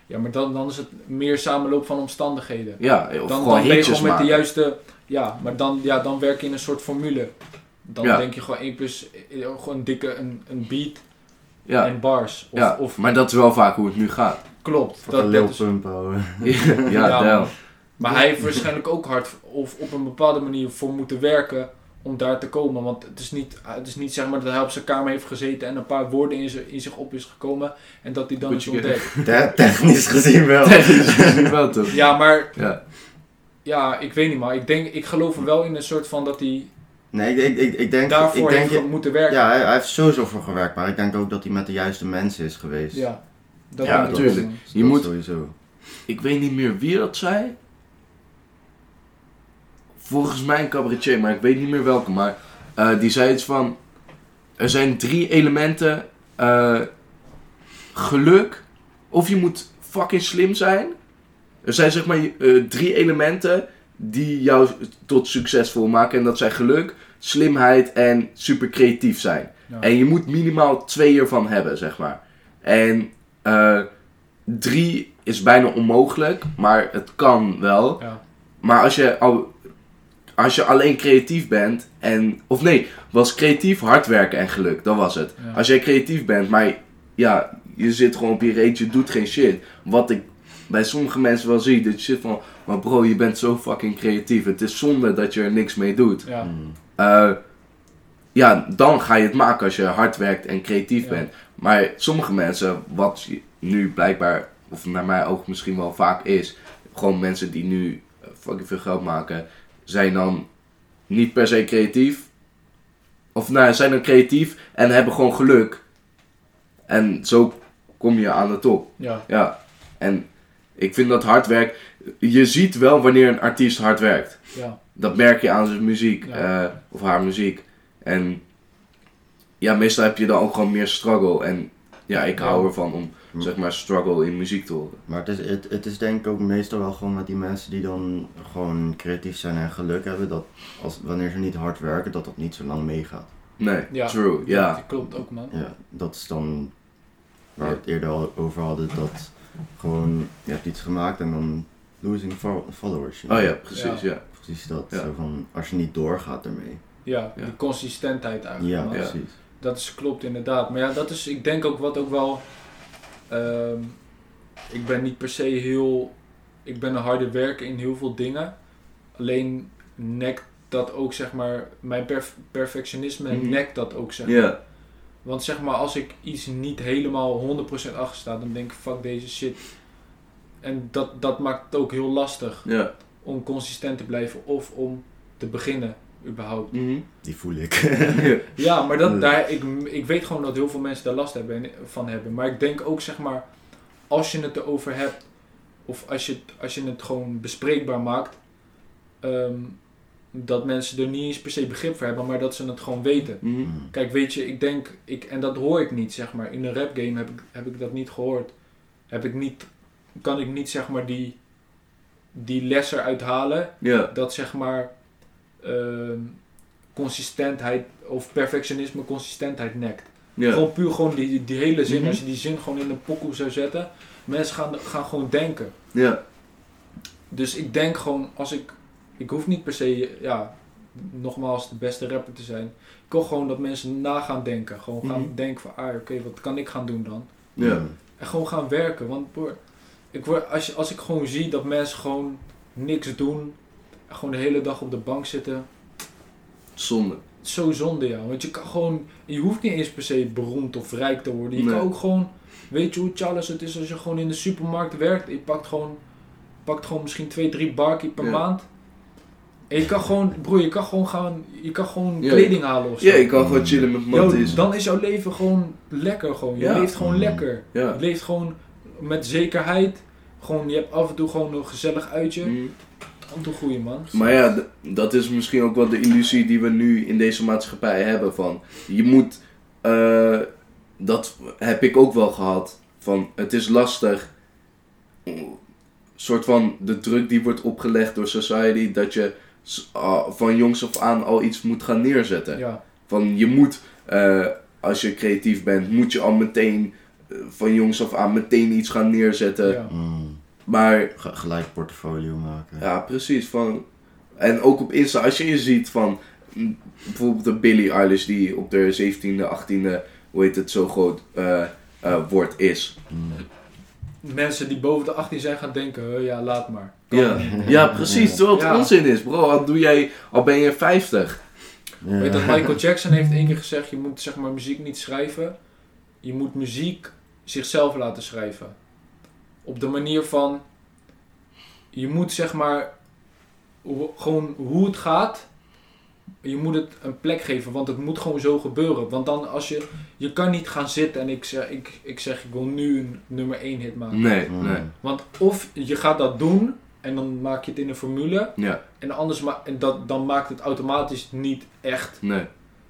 Ja, maar dan, dan is het meer samenloop van omstandigheden. Ja, of Dan, gewoon dan ben je gewoon met de juiste... Ja, maar dan, ja, dan werk je in een soort formule. Dan Ja. denk je gewoon 1 plus... eh, Gewoon een dikke een, een beat Ja, en bars. Of, ja. of maar dat is wel vaak hoe het nu gaat. klopt. Dat, Lil dat is, Pump houden. ja, Ja. Maar hij heeft waarschijnlijk ook hard of op een bepaalde manier voor moeten werken om daar te komen. Want het is niet, het is niet zeg maar dat hij op zijn kamer heeft gezeten en een paar woorden in, zich- in zich op is gekomen en dat hij dan is ontdekt. Te- technisch gezien wel. Technisch gezien wel toch? Ja, maar Ja. ja, ik weet niet maar. Ik, denk, ik geloof er wel in een soort van dat hij Nee, ik, ik, ik denk... daarvoor ik denk heeft moeten werken. ja, hij, hij heeft sowieso voor gewerkt, maar ik denk ook dat hij met de juiste mensen is geweest. Ja, dat Ja, denk ik ook. tuurlijk. Je Dat moet- Sowieso. Ik weet niet meer wie dat zei. Volgens mij een cabaretier, maar ik weet niet meer welke. Maar eh, die zei iets van... Er zijn drie elementen. eh, geluk. Of je moet fucking slim zijn. Er zijn zeg maar eh, drie elementen die jou tot succesvol maken. En dat zijn geluk, slimheid en super creatief zijn. Ja. En je moet minimaal twee ervan hebben, zeg maar. En drie is bijna onmogelijk, maar het kan wel. Ja. Maar als je al als je alleen creatief bent en... Of nee, was creatief, hard werken en geluk. Dat was het. Ja. Als jij creatief bent, maar ja, je zit gewoon op je reetje, je doet geen shit. Wat ik bij sommige mensen wel zie, dat je zit van... Maar bro, je bent zo fucking creatief. Het is zonde dat je er niks mee doet. Ja, Mm. Eh, ja, dan ga je het maken als je hard werkt en creatief Ja. bent. Maar sommige mensen, wat nu blijkbaar, of naar mijn oog misschien wel vaak is, gewoon mensen die nu fucking veel geld maken, zijn dan niet per se creatief. Of nou, zijn dan creatief en hebben gewoon geluk. En zo kom je aan de top. ja, Ja, en ik vind dat hard werk. Je ziet wel wanneer een artiest hard werkt. ja. Dat merk je aan zijn muziek, Ja. eh, of haar muziek. En ja, meestal heb je dan ook gewoon meer struggle. En ja, ik hou ervan om zeg maar struggle in muziek te horen. Maar het is, het, het is denk ik ook meestal wel gewoon met die mensen die dan gewoon creatief zijn en geluk hebben, dat als, wanneer ze niet hard werken, dat dat niet zo lang meegaat. Nee, Ja. true, ja. Dat klopt ook, man. Ja, dat is dan waar we het eerder al over hadden, dat gewoon, je hebt iets gemaakt en dan losing fo- followers. Oh ja, precies, ja. Precies dat, Ja. zo van, als je niet doorgaat ermee. Ja, Ja. die consistentheid eigenlijk. Ja, man. Ja. precies. Dat is, klopt inderdaad. Maar ja, dat is, ik denk ook wat ook wel. Ehm, ik ben niet per se heel. Ik ben een harde werker in heel veel dingen. Alleen nekt dat ook, zeg maar. Mijn perf- perfectionisme Mhm. nekt dat ook, zeg maar. Want zeg maar, als ik iets niet helemaal 100% achter sta, dan denk ik, fuck deze shit. En dat, dat maakt het ook heel lastig om consistent te blijven of om te beginnen, überhaupt. Mhm. Die voel ik. Ja, maar dat, daar, ik, ik weet gewoon dat heel veel mensen daar last hebben, en- van hebben. Maar ik denk ook, zeg maar, als je het erover hebt, of als je, het- als je het gewoon bespreekbaar maakt, ehm, dat mensen er niet eens per se begrip voor hebben, maar dat ze het gewoon weten. Mhm. Mm. Kijk, weet je, ik denk, ik, en dat hoor ik niet, zeg maar. In een rap game heb ik, heb ik dat niet gehoord. Heb ik niet, kan ik niet, zeg maar, die, die les eruit halen Ja, dat zeg maar consistentheid of perfectionisme consistentheid nekt. ja. Gewoon puur gewoon die, die hele zin, Mhm. als je die zin gewoon in een pokoe zou zetten, mensen gaan, gaan gewoon denken. Ja, Dus ik denk gewoon, als ik, ik hoef niet per se, ja, nogmaals de beste rapper te zijn. Ik wil gewoon dat mensen na gaan denken. Gewoon gaan Mhm. denken van, ah oké, wat kan ik gaan doen dan? ja. En gewoon gaan werken. Want broer, ik word, als, je, als ik gewoon zie dat mensen gewoon niks doen, en gewoon de hele dag op de bank zitten, Zonde. zo zonde ja. Want je kan gewoon, je hoeft niet eens per se beroemd of rijk te worden. Je Nee. kan ook gewoon, weet je hoe Charles het is als je gewoon in de supermarkt werkt. Je pakt gewoon, pakt gewoon misschien twee, drie barkie per Ja. maand. En je kan gewoon, broer, je kan gewoon gaan, je kan gewoon Ja. kleding halen of zo. Ja, je kan gewoon chillen met matties. dan is jouw leven gewoon lekker gewoon. Je Ja. leeft gewoon Mm. lekker. Ja. Je leeft gewoon met zekerheid. Gewoon, je hebt af en toe gewoon een gezellig uitje. Mhm. Te groeien, man. Maar ja, dat is misschien ook wel de illusie die we nu in deze maatschappij hebben. Van je moet, eh, dat heb ik ook wel gehad. Van het is lastig, een soort van de druk die wordt opgelegd door society, dat je ah, van jongs af aan al iets moet gaan neerzetten. Ja, Van je moet, eh, als je creatief bent, moet je al meteen eh, van jongs af aan meteen iets gaan neerzetten. ja. Mm. Maar Ge- gelijk portfolio maken. ja, precies. Van, en ook op Insta, als je je ziet van mm, bijvoorbeeld de Billie Eilish die op de 17e, 18e, hoe heet het, zo groot eh, eh, wordt, is. Mm. Mensen die boven de 18 zijn gaan denken, "Huh, ja, laat maar. Kan Ja, niet. ja, precies. Terwijl het Ja. onzin is, bro. Al, doe jij, al ben je 50. Ja. Weet dat Michael Jackson heeft één keer gezegd, je moet zeg maar muziek niet schrijven. Je moet muziek zichzelf laten schrijven. Op de manier van, je moet zeg maar, hoe- gewoon hoe het gaat, je moet het een plek geven, want het moet gewoon zo gebeuren. Want dan als je, je kan niet gaan zitten en ik zeg, ik, ik zeg, ik wil nu een nummer 1 hit maken. Nee, nee. Want of je gaat dat doen en dan maak je het in een formule. Ja, En anders ma en dat, dan maakt het automatisch niet echt, nee.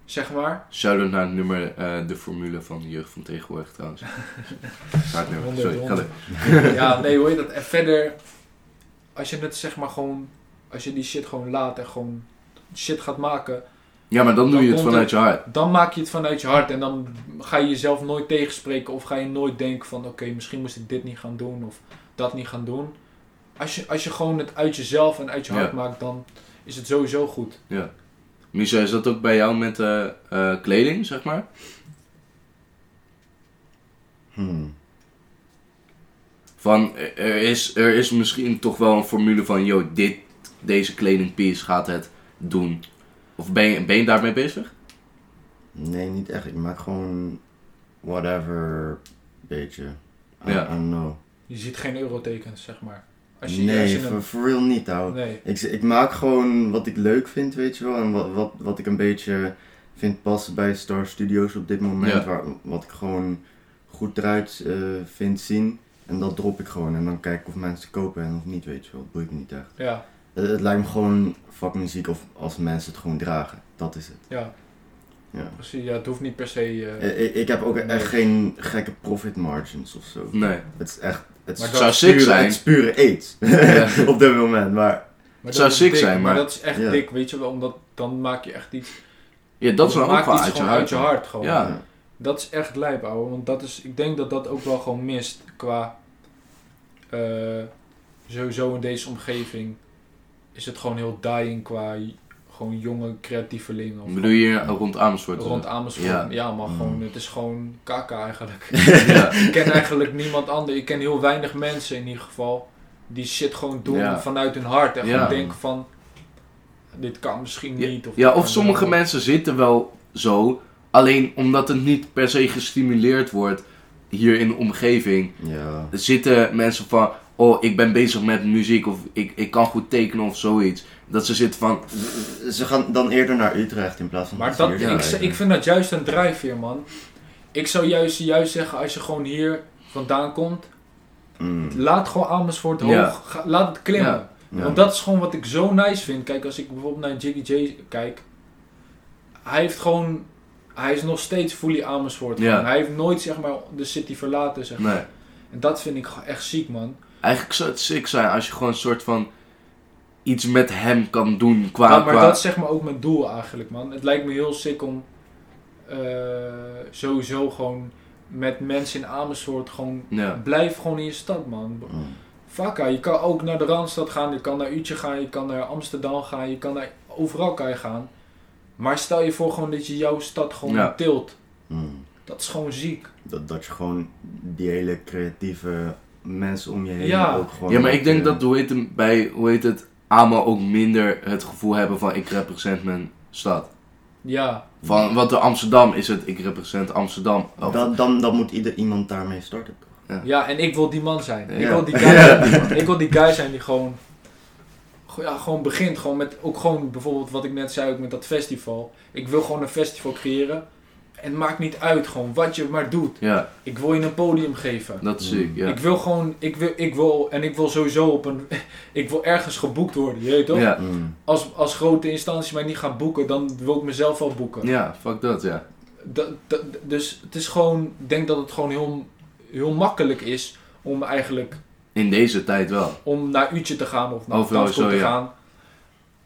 Zeg maar. Shout-out naar het nummer, eh, de formule van de jeugd van tegenwoordig trouwens. Nummer, sorry. Ga ja, nee, hoe heet dat? En verder, als je het zeg maar gewoon, als je die shit gewoon laat en gewoon shit gaat maken, Ja, maar dan doe je het vanuit je hart. dan maak je het vanuit je hart en dan ga je jezelf nooit tegenspreken of ga je nooit denken van oké, misschien moest ik dit niet gaan doen of dat niet gaan doen. Als je, als je gewoon het uit jezelf en uit je hart Ja. maakt, dan is het sowieso goed. Ja. Misha, is dat ook bij jou met eh, eh, kleding, zeg maar? Hmm. Van, er- er is, er is misschien toch wel een formule van, yo, dit, deze kledingpiece gaat het doen. Of ben je, ben je daarmee bezig? Nee, niet echt. Ik maak gewoon whatever, beetje. I, Ja. I don't know. Je ziet geen eurotekens, zeg maar. Als je, als Nee, je een- for real niet, ouwe. nee. Ik, ik maak gewoon wat ik leuk vind, weet je wel. En wat, wat, wat ik een beetje vind passen bij Star Studios op dit moment. Ja. Waar, wat ik gewoon goed eruit eh, vind zien. En dat drop ik gewoon. En dan kijk ik of mensen kopen en of niet, weet je wel. Dat boeit me niet echt. Ja, Het, het lijkt me gewoon fucking muziek of als mensen het gewoon dragen. Dat is het. ja, Ja. precies. Ja, het hoeft niet per se... eh, Eh, Ik, ik heb ook echt geen gekke profit margins of zo. Nee. Het is echt... Het Maar zou sick pure- zijn. Het is pure aids. Ja. op dit moment. Maar maar zou sick dik, zijn, maar- dat is echt Ja. dik, weet je wel. Omdat dan maak je echt iets... Ja, dat is dan ook wel uit je gewoon hart. uit je hart gewoon. Ja. Dat is echt lijp, ouwe. Want dat is, ik denk dat dat ook wel gewoon mist qua... eh, sowieso in deze omgeving is het gewoon heel dying qua gewoon jonge creatievelingen. Of Bedoel je hier rond Amersfoort? rond Amersfoort. Ja. Ja, maar Mm. gewoon, het is gewoon kaka eigenlijk. Ja. ik ken eigenlijk niemand anders. Ik ken heel weinig mensen in ieder geval die shit gewoon doen Ja. vanuit hun hart. En Ja. gewoon denken van, dit kan misschien niet. Of, Ja, of sommige mensen zitten wel zo, alleen omdat het niet per se gestimuleerd wordt hier in de omgeving, ja. zitten mensen van, oh, ik ben bezig met muziek of ik, ik kan goed tekenen of zoiets. Dat ze zitten van, Ze gaan dan eerder naar Utrecht in plaats van Maar dat, ik, ik vind dat juist een drijfveer, man. Ik zou juist, juist zeggen, als je gewoon hier vandaan komt, Mm, laat gewoon Amersfoort hoog, Ja. ga- laat het klimmen. Ja. ja. Want dat is gewoon wat ik zo nice vind. Kijk, als ik bijvoorbeeld naar Jiggy J kijk, hij heeft gewoon, hij is nog steeds fully Amersfoort. Hij heeft nooit, zeg maar, de city verlaten, zeg maar. nee. En dat vind ik echt ziek, man. Eigenlijk zou het sick zijn als je gewoon een soort van iets met hem kan doen qua... Ja, maar qua dat is zeg maar ook mijn doel eigenlijk, man. Het lijkt me heel sick om eh, sowieso gewoon met mensen in Amersfoort gewoon... ja. Blijf gewoon in je stad, man. Mm. Fakka, je kan ook naar de Randstad gaan, je kan naar Utje gaan, je kan naar Amsterdam gaan, je kan naar... Overal kan je gaan. Maar stel je voor gewoon dat je jouw stad gewoon Ja. tilt. Mm. Dat is gewoon ziek. Dat, dat je gewoon die hele creatieve mensen om je heen Ja. ook gewoon... ja, maar ik denk eh, dat, hoe heet, het, bij, hoe heet het, AMA ook minder het gevoel hebben van ik represent mijn stad. Ja, Van, want de Amsterdam is het, ik represent Amsterdam. Of- Dan, dan, dan moet ieder iemand daarmee starten, toch? ja, en ik wil die man zijn. Ik, Ja. wil die guy zijn. ik wil die guy zijn die gewoon, ja, gewoon begint. Gewoon met, ook gewoon bijvoorbeeld wat ik net zei ook met dat festival. Ik wil gewoon een festival creëren. En het maakt niet uit gewoon wat je maar doet. Ja, Ik wil je een podium geven. dat is ziek, ja. Ik wil gewoon, ik wil, ik wil, en ik wil sowieso op een, ik wil ergens geboekt worden, je weet toch? Ja, Mm. Als, als grote instanties mij niet gaan boeken, dan wil ik mezelf wel boeken. ja, fuck dat, ja. Dat, dat, dus het is gewoon, ik denk dat het gewoon heel, heel makkelijk is om eigenlijk, In deze tijd wel. om naar Utje te gaan of naar Overal zo, te ja. gaan.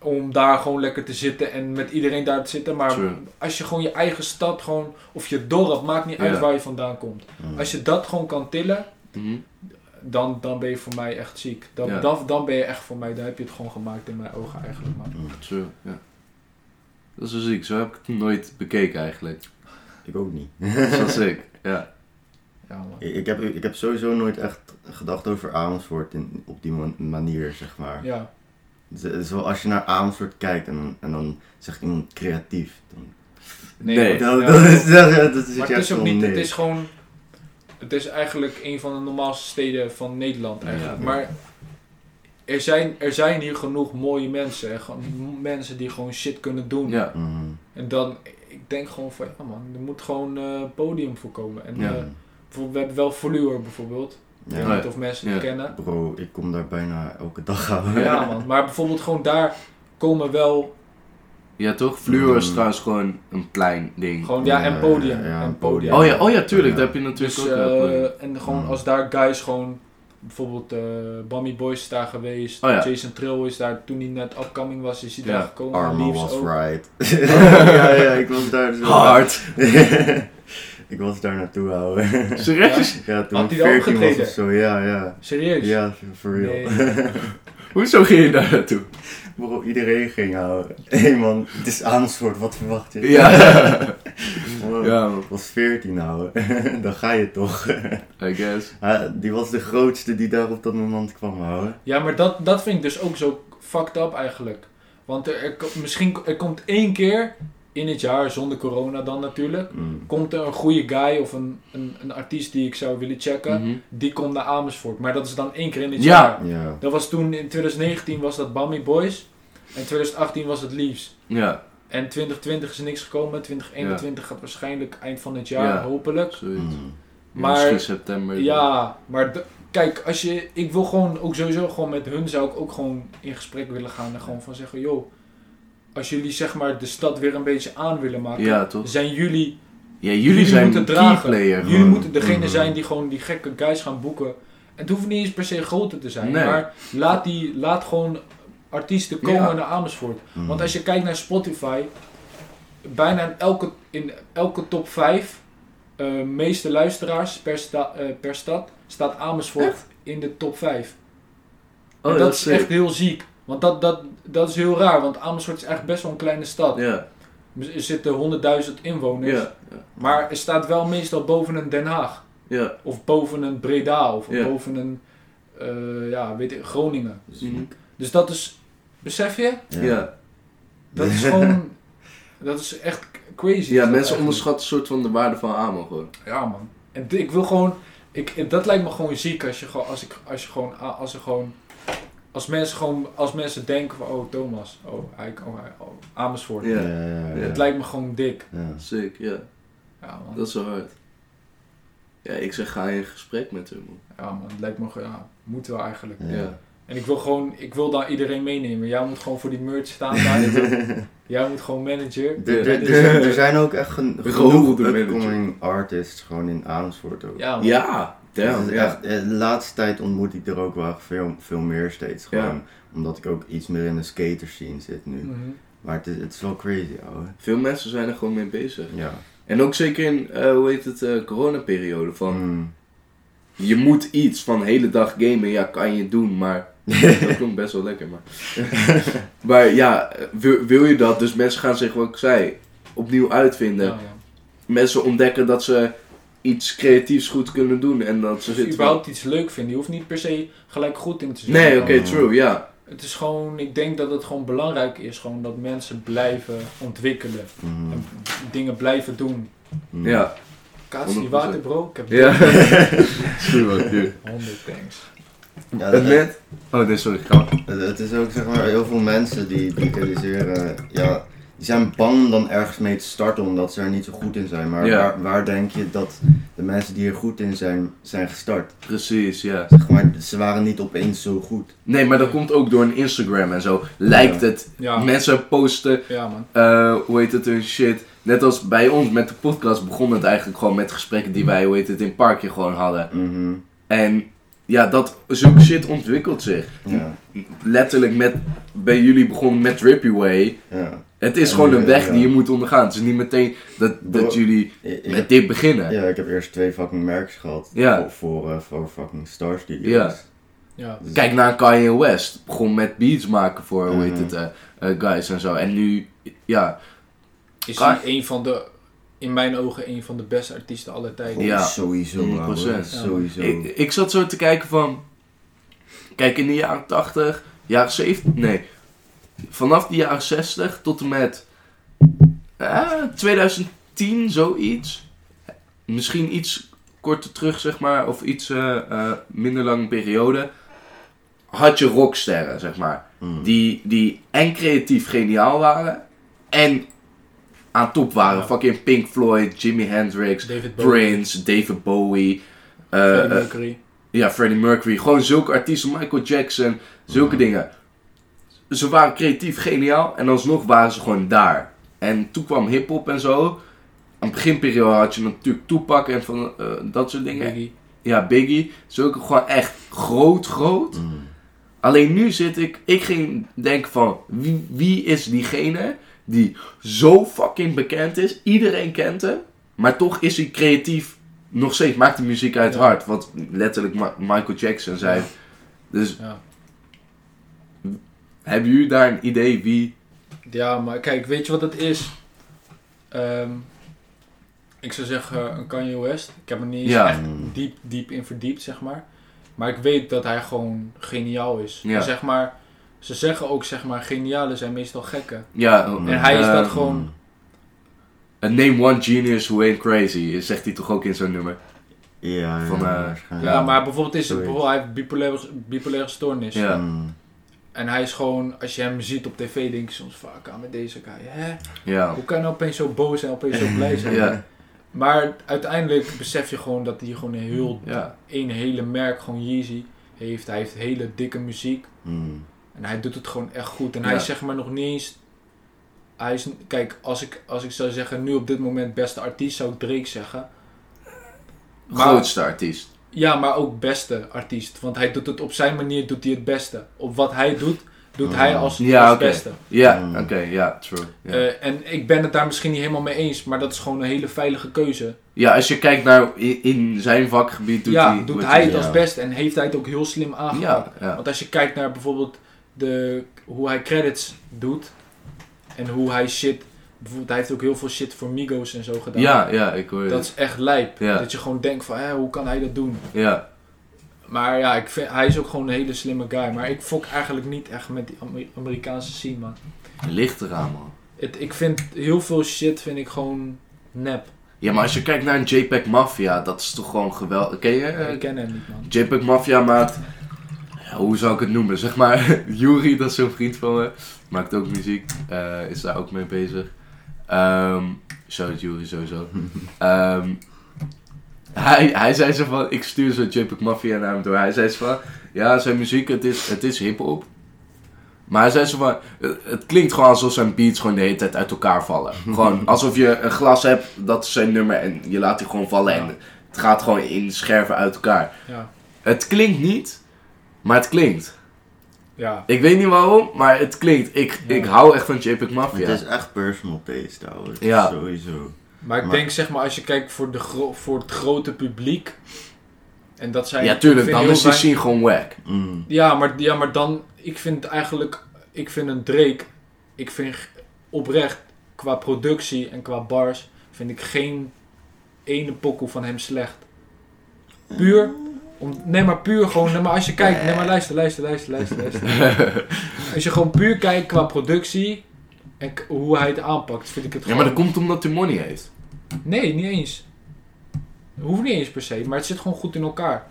Om daar gewoon lekker te zitten en met iedereen daar te zitten. Maar True. als je gewoon je eigen stad gewoon, of je dorp, maakt niet uit waar je vandaan komt. Mm. Als je dat gewoon kan tillen, Mhm. dan, dan ben je voor mij echt ziek. Dan, dan, dan ben je echt voor mij, dan heb je het gewoon gemaakt in mijn ogen eigenlijk. Man. Mm. True, ja. Dat is wel ziek, zo heb ik het nooit bekeken eigenlijk. Ik ook niet. Dat is wel sick, ja. Ja, man. Ik, ik, heb, ik heb sowieso nooit echt gedacht over Amersfoort in, op die man- manier, zeg maar. Ja, Z- Zo als je naar Amersfoort kijkt en dan, en dan zegt iemand creatief. Dan, Nee. dat, dat is, dat, dat is maar het is ook niet, het is gewoon, het is eigenlijk een van de normaalste steden van Nederland eigenlijk. Ja. Maar er zijn, er zijn hier genoeg mooie mensen, hè. gewoon mensen die gewoon shit kunnen doen. Ja, Mm. En dan, ik denk gewoon van, ja man, er moet gewoon eh podium voor komen. En Ja. eh, bijvoorbeeld, we hebben wel Voluur bijvoorbeeld. Ik Ja. weet niet of mensen het kennen. Bro, ik kom daar bijna elke dag aan. Ja man, maar bijvoorbeeld gewoon daar komen wel ja toch? Fluor is Mm. trouwens gewoon een plein ding. gewoon, ja, en podium. Ja, ja, en een podium. Oh ja, oh ja, tuurlijk, Ja. daar heb je natuurlijk Dus, ook eh, en gewoon Mm. als daar guys gewoon, bijvoorbeeld eh Bammy Boys is daar geweest, Oh ja. Jason Trill is daar, toen hij net upcoming was, is hij Ja. daar gekomen. Armo Leaves was ook. right. ja, ja, ik was daar zo. Hard! ik was daar naartoe, ouwe. Serieus? ja, toen Had ik hij daar 14 was of zo, ja, ja. Serieus? Ja, for real. Nee. Hoezo ging je daar naartoe? Bro, iedereen ging houden. Hé man, het is Amersfoort, wat verwacht je? Ja. Bro, Ja, man. Ik was 14 ouwe. Dan ga je toch. I guess. Die was de grootste die daar op dat moment kwam houden. Ja, maar dat, dat vind ik dus ook zo fucked up eigenlijk. Want er, er, misschien, er komt één keer in het jaar, zonder corona dan natuurlijk, Mm. komt er een goede guy of een, een, een artiest die ik zou willen checken, Mhm. die komt naar Amersfoort. Maar dat is dan één keer in het Ja. jaar. Ja. Dat was toen, in 2019 was dat Bammy Boys. En 2018 was het Leaves. Ja, En 2020 is er niks gekomen. 2021 gaat waarschijnlijk eind van het jaar, Ja. hopelijk. zoiets. Mm. Maar- Misschien september. Ja, maar kijk, als je, ik wil gewoon ook sowieso gewoon met hun zou ik ook gewoon in gesprek willen gaan en gewoon van zeggen, joh, als jullie zeg maar de stad weer een beetje aan willen maken, Ja, toch? zijn jullie, Ja, jullie, zijn moeten dragen. player. jullie gewoon. moeten degene Mhm. zijn die gewoon die gekke guys gaan boeken. En het hoeft niet eens per se groter te zijn, Nee. maar laat, die, laat gewoon artiesten komen Ja. naar Amersfoort. Mm. Want als je kijkt naar Spotify, bijna in elke, in elke top 5 eh, meeste luisteraars per, sta, eh, per stad staat Amersfoort in de top 5. Oh, en dat is sick. echt heel ziek. Want dat, dat, dat is heel raar, want Amersfoort is echt best wel een kleine stad. Ja, Er zitten 100.000 inwoners. ja, ja. Maar er staat wel meestal boven een Den Haag. ja. Of boven een Breda. Of Ja. boven een eh, ja, weet ik, Groningen. Mhm. Dus dat is, besef je? Ja. Dat is gewoon, dat is echt crazy. Ja, mensen onderschatten een soort van de waarde van Amo gewoon. Ja man. En ik wil gewoon, ik, dat lijkt me gewoon ziek als je gewoon, als ik, als je gewoon, als er gewoon, als mensen gewoon, als mensen denken van, oh Thomas, oh, hij, oh, hij- oh Amersfoort. Ja. Ja, ja, ja, ja. Het lijkt me gewoon dik. Ja. Sick, ja. Ja man. Dat is zo hard. Ja, ik zeg ga in gesprek met hem, man. Ja man, het lijkt me, gewoon- ja, moet wel eigenlijk. Ja. Ja. En ik wil gewoon, ik wil daar iedereen meenemen. Jij moet gewoon voor die merch staan daar. Jij moet gewoon manager. Er- zijn- ook echt genoeg upcoming artists gewoon in Amersfoort ook. Ja man. Ja, damn, Dus ja. echt, eh, de laatste tijd ontmoet ik er ook wel veel, veel meer steeds. Gewoon, Ja. Omdat ik ook iets meer in de skater scene zit nu. Mhm. Maar het is, het is wel crazy, ouwe. Veel mensen zijn er gewoon mee bezig. Ja. En ook zeker in, eh, hoe heet het, eh coronaperiode. Van, Mm. je moet iets van de hele dag gamen. Ja, kan je doen, maar... dat klonk best wel lekker, maar... maar ja, wil, wil je dat? Dus mensen gaan zich, wat ik zei, opnieuw uitvinden. Ja, ja. Mensen ontdekken dat ze iets creatiefs goed kunnen doen. En dat ze zitten... überhaupt iets leuk vinden. Je hoeft niet per se gelijk goed in te zijn. Nee, oké, true, ja. Het is gewoon, ik denk dat het gewoon belangrijk is gewoon dat mensen blijven ontwikkelen. Mm. En dingen blijven doen. Mm. Ja. Kaats die 100%. water bro, ik heb Ja. True, man, dude. 100 thanks. Ja, dat- net... Oh, nee, sorry. Ga maar. Het, het is ook zeg maar heel veel mensen die, die realiseren, ja, die zijn bang om dan ergens mee te starten omdat ze er niet zo goed in zijn. Maar Ja. waar, waar denk je dat de mensen die er goed in zijn, zijn gestart? Precies, ja. Zeg maar, ze waren niet opeens zo goed. Nee, maar dat komt ook door een Instagram en zo. Lijkt Ja. het. Ja, Mensen posten, ja man. eh, hoe heet het, hun shit. Net als bij ons met de podcast begon het eigenlijk gewoon met gesprekken die wij, hoe heet het, in het parkje gewoon hadden. Mhm. En ja, dat, zulke shit ontwikkelt zich. Ja, Letterlijk met, bij jullie begon met Drippy Way. ja. Het is En gewoon nu, een weg ja. die je moet ondergaan. Het is niet meteen dat, dat Bro, jullie met heb, dit beginnen. ja, ik heb eerst twee fucking merks gehad Ja. voor, voor, eh, voor fucking Star Studios. Ja. Ja. Dus- Kijk naar Kanye West. Begon met beats maken voor, hoe heet Mhm. het, eh, eh, guys en zo. En nu, ja, Is hij een van de, in mijn ogen, een van de beste artiesten aller tijden. Ja. Sowieso, 100%. ouwe. Sowieso. Ik, ik zat zo te kijken van. Kijk, in de jaren 80, jaren 70, nee. Vanaf de jaren 60 tot en met. eh, 2010, zoiets. Misschien iets korter terug, zeg maar. Of iets eh, eh, minder lange periode. Had je rocksterren, zeg maar. Mm. Die, die en creatief geniaal waren. En aan top waren. Ja. Fucking Pink Floyd, Jimi Hendrix, David Bowie, Prince, David Bowie. eh, Freddie Mercury. ja, Freddie Mercury. Gewoon zulke artiesten. Michael Jackson. Zulke dingen. Ze waren creatief geniaal. En alsnog waren ze gewoon daar. En toen kwam hip-hop en zo. Aan het beginperiode had je natuurlijk Tupac en van eh, dat soort dingen. Biggie. Ja, Biggie. Zulke gewoon echt groot, groot. Mm. Alleen nu zit ik, ik ging denken van, wie, wie is diegene die zo fucking bekend is? Iedereen kent hem, maar toch is hij creatief nog steeds, maakt de muziek uit het Ja. hart. Wat letterlijk Ma- Michael Jackson zei. Ja. Dus Ja. Hebben jullie daar een idee wie... Ja, maar kijk, weet je wat het is? Ehm, ik zou zeggen een Kanye West. Ik heb er niet eens Ja. echt diep, diep in verdiept, zeg maar. Maar ik weet dat hij gewoon geniaal is. Ja. Zeg maar, ze zeggen ook, zeg maar, genialen zijn meestal gekken. Ja, En En hij is dat gewoon... A name one genius who ain't crazy, zegt hij toch ook in zo'n nummer? Ja, Van, ja, eh. Ja, maar bijvoorbeeld is het, bijvoorbeeld, hij heeft bipolaire, bipolaire stoornis. Ja. Mm. En hij is gewoon, als je hem ziet op tv, denk je soms vaak aan met deze guy. Hè? Ja. Hoe kan hij opeens zo boos en opeens zo blij zijn? Ja. Maar uiteindelijk besef je gewoon dat hij gewoon een heel, Ja. een hele merk, gewoon Yeezy, heeft. Hij heeft hele dikke muziek. Mm. En hij doet het gewoon echt goed. En hij is zeg maar nog niet eens... Hij is, kijk, als ik, als ik zou zeggen, nu op dit moment beste artiest, zou ik Drake zeggen. Maar- Grootste artiest. Ja, maar ook beste artiest. Want hij doet het op zijn manier, doet hij het beste. Op wat hij doet, doet hij als, Ja, als oké. beste. Ja, Mm. oké, ja, true. Ja. Eh, en ik ben het daar misschien niet helemaal mee eens, maar dat is gewoon een hele veilige keuze. ja, als je kijkt naar in, in zijn vakgebied, doet ja, hij... doet hij het ja. als beste en heeft hij het ook heel slim aangepakt. Ja, ja. Want als je kijkt naar bijvoorbeeld de, hoe hij credits doet en hoe hij shit, bijvoorbeeld hij heeft ook heel veel shit voor Migos en zo gedaan. Ja, ja, ik hoor Dat is echt lijp. Ja. Dat je gewoon denkt van, hè, hoe kan hij dat doen? Ja, Maar ja, ik vind, hij is ook gewoon een hele slimme guy. Maar ik fok eigenlijk niet echt met die Amer- Amerikaanse scene, man. ligt eraan, man. Het, ik vind heel veel shit vind ik gewoon nep. Ja, maar als je kijkt naar een JPEG Mafia, dat is toch gewoon geweldig. Ken je? eh, ik ken hem niet, man. JPEG Mafia maakt... Ja, hoe zou ik het noemen? Zeg maar, Yuri, dat is zo'n vriend van me. Maakt ook muziek. eh, is daar ook mee bezig. Ehm shout out Yuri sowieso. Ehm, hij, hij zei zo van, ik stuur zo JPEG Mafia naar hem door. Hij zei zo van, ja, zijn muziek, het is, het is hip-hop. Maar hij zei zo van, het, het klinkt gewoon alsof zijn beats gewoon de hele tijd uit elkaar vallen. gewoon alsof je een glas hebt, dat is zijn nummer en je laat die gewoon vallen Ja. en het gaat gewoon in scherven uit elkaar. Ja. Het klinkt niet, maar het klinkt. Ja. Ik weet niet waarom, maar het klinkt. Ik, Ja. ik hou echt van JPEG Mafia. Het is echt personal taste, ouwe. Ja. Sowieso. Maar ik Maar- denk zeg maar als je kijkt voor, de gro- voor het grote publiek. En dat zijn. ja, tuurlijk, dan is die scene gewoon wack. Mm. Ja maar, ja, maar dan. Ik vind eigenlijk. Ik vind een Drake. Ik vind oprecht. Qua productie en qua bars. Vind ik geen ene pokoe van hem slecht. Puur. Om, nee, maar puur gewoon. Nee, maar als je kijkt. Nee, maar luister, luister, luister, luister. luister. Als je gewoon puur kijkt qua productie. En hoe hij het aanpakt, vind ik het Ja, gewoon... maar dat komt omdat hij money heeft. Nee, niet eens. Hoeft niet eens per se, maar het zit gewoon goed in elkaar.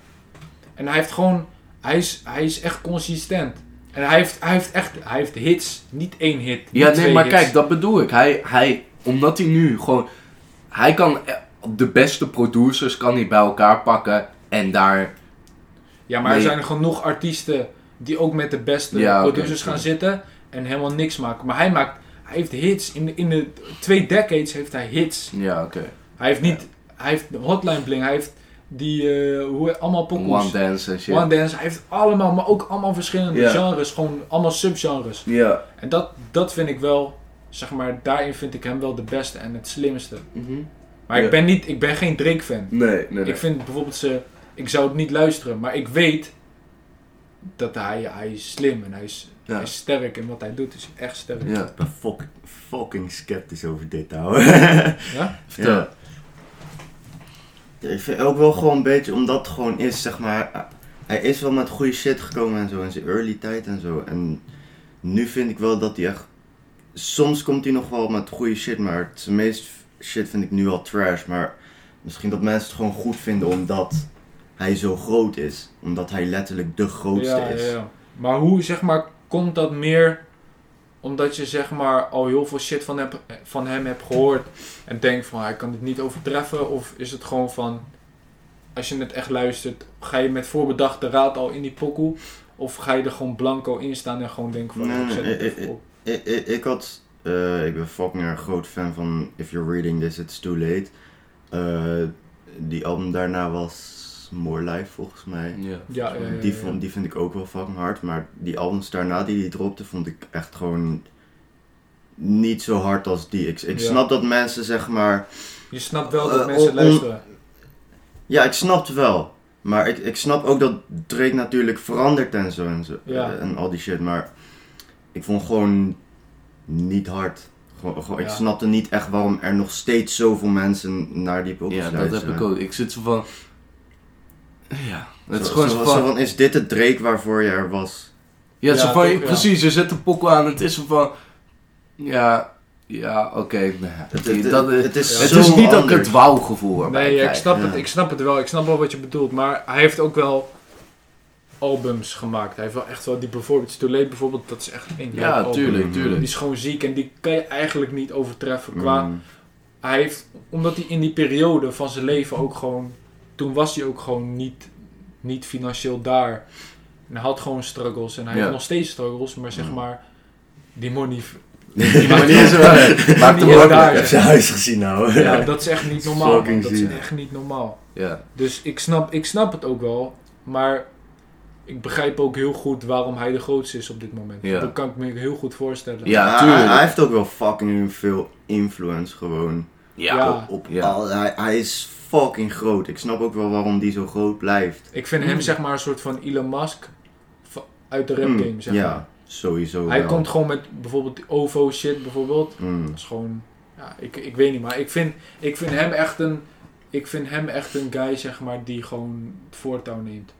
En hij heeft gewoon, hij is, hij is echt consistent. En hij heeft, hij heeft echt, hij heeft hits, niet één hit. niet Ja, nee, maar hits. kijk, dat bedoel ik. Hij, hij, omdat hij nu gewoon... Hij kan eh, de beste producers kan hij bij elkaar pakken en daar... Ja, maar er zijn genoeg artiesten die ook met de beste Ja, producers gaan zitten en helemaal niks maken. Maar hij maakt, hij heeft hits. In de, in de twee decades heeft hij hits. Ja, oké. Hij heeft niet, hij heeft Hotline Bling, hij heeft die, eh, hoe, allemaal pokoes. One Dance en shit. One Dance, hij heeft allemaal, maar ook allemaal verschillende genres, gewoon allemaal subgenres. Ja. En dat, dat vind ik wel, zeg maar, daarin vind ik hem wel de beste en het slimste. Mhm. Maar ik ben niet, ik ben geen Drake fan. Nee, nee, nee. Ik vind bijvoorbeeld ze, ik zou het niet luisteren, maar ik weet dat hij, hij is slim en hij is, Ja. hij is sterk in wat hij doet, is echt sterk. Ja, Ik ben fok- fucking sceptisch over dit, ouwe. Ja? vertel. Ja. Ik vind ook wel gewoon een beetje, omdat het gewoon is, zeg maar. Hij is wel met goede shit gekomen en zo in zijn early tijd en zo. En nu vind ik wel dat hij echt. Soms komt hij nog wel met goede shit, maar zijn meest shit vind ik nu al trash. Maar misschien dat mensen het gewoon goed vinden omdat hij zo groot is. Omdat hij letterlijk de grootste ja, is. ja, ja. Maar hoe, zeg maar, komt dat meer omdat je, zeg maar, al heel veel shit van, heb, van hem hebt gehoord en denkt van, hij kan dit niet overtreffen? Of is het gewoon van, als je het echt luistert, ga je met voorbedachte raad al in die pokoe? Of ga je er gewoon blanco in staan en gewoon denken van, Nee, ik zet het even op? Ik, ik, ik had, eh, ik ben fucking erg groot fan van If You're Reading This, It's Too Late. Eh, die album daarna was More Life volgens mij. Ja. Ja, ja, ja, die, ja. vond, die vind ik ook wel fucking hard, maar die albums daarna die hij dropte vond ik echt gewoon niet zo hard als die. Ik, ik Ja. snap dat mensen zeg maar, Je snapt wel dat Eh, mensen luisteren. ja ik snap het wel. Maar ik, ik snap ook dat Drake natuurlijk verandert en zo en zo. Ja. eh, en al die shit, maar ik vond gewoon niet hard. Gewoon, gewoon, Ik Ja. snapte niet echt waarom er nog steeds zoveel mensen naar die pokus Ja, dat luisteren. heb ik ook. Ik zit zo van... Ja, het is Zo- gewoon zo, van... van, is dit het Drake waarvoor je er was? Ja, Ja, zo van, toch, precies, je zet een pokkel aan het is zo van... Ja, ja, oké. nee, Het, het, dat is, het is het zo is niet dat ik het wauw gevoel erbij Nee, ja, ik, snap ja. het, ik snap het wel. Ik snap wel wat je bedoelt. Maar hij heeft ook wel albums gemaakt. Hij heeft wel echt wel die bijvoorbeeld Too Late bijvoorbeeld. Dat is echt een Ja, album. tuurlijk, tuurlijk. Die is gewoon ziek en die kan je eigenlijk niet overtreffen. Qua, Mm. hij heeft, omdat hij in die periode van zijn leven ook gewoon... Toen was hij ook gewoon niet, niet financieel daar. En hij had gewoon struggles. En hij Ja. heeft nog steeds struggles. Maar zeg maar, die money... Die manier is wel... Maakt hem ook daar, Ik heb lekker. zijn huis gezien nou. Ja, dat is echt niet normaal. man. Dat is echt niet normaal. Ja. Dus ik snap, ik snap het ook wel, maar ik begrijp ook heel goed waarom hij de grootste is op dit moment. Ja. Dat kan ik me heel goed voorstellen. Ja. Hij, hij heeft ook wel fucking veel influence gewoon. Ja. Ja. Op, op Ja. al- hij, hij is fucking groot. Ik snap ook wel waarom die zo groot blijft. Ik vind hem Mm. zeg maar een soort van Elon Musk uit de rap Mm, game, zeg ja, maar. sowieso Hij wel. komt gewoon met bijvoorbeeld die OVO shit bijvoorbeeld. Mm. Dat is gewoon, ja, ik, ik weet niet, maar ik vind, ik vind hem echt een, ik vind hem echt een guy zeg maar die gewoon het voortouw neemt.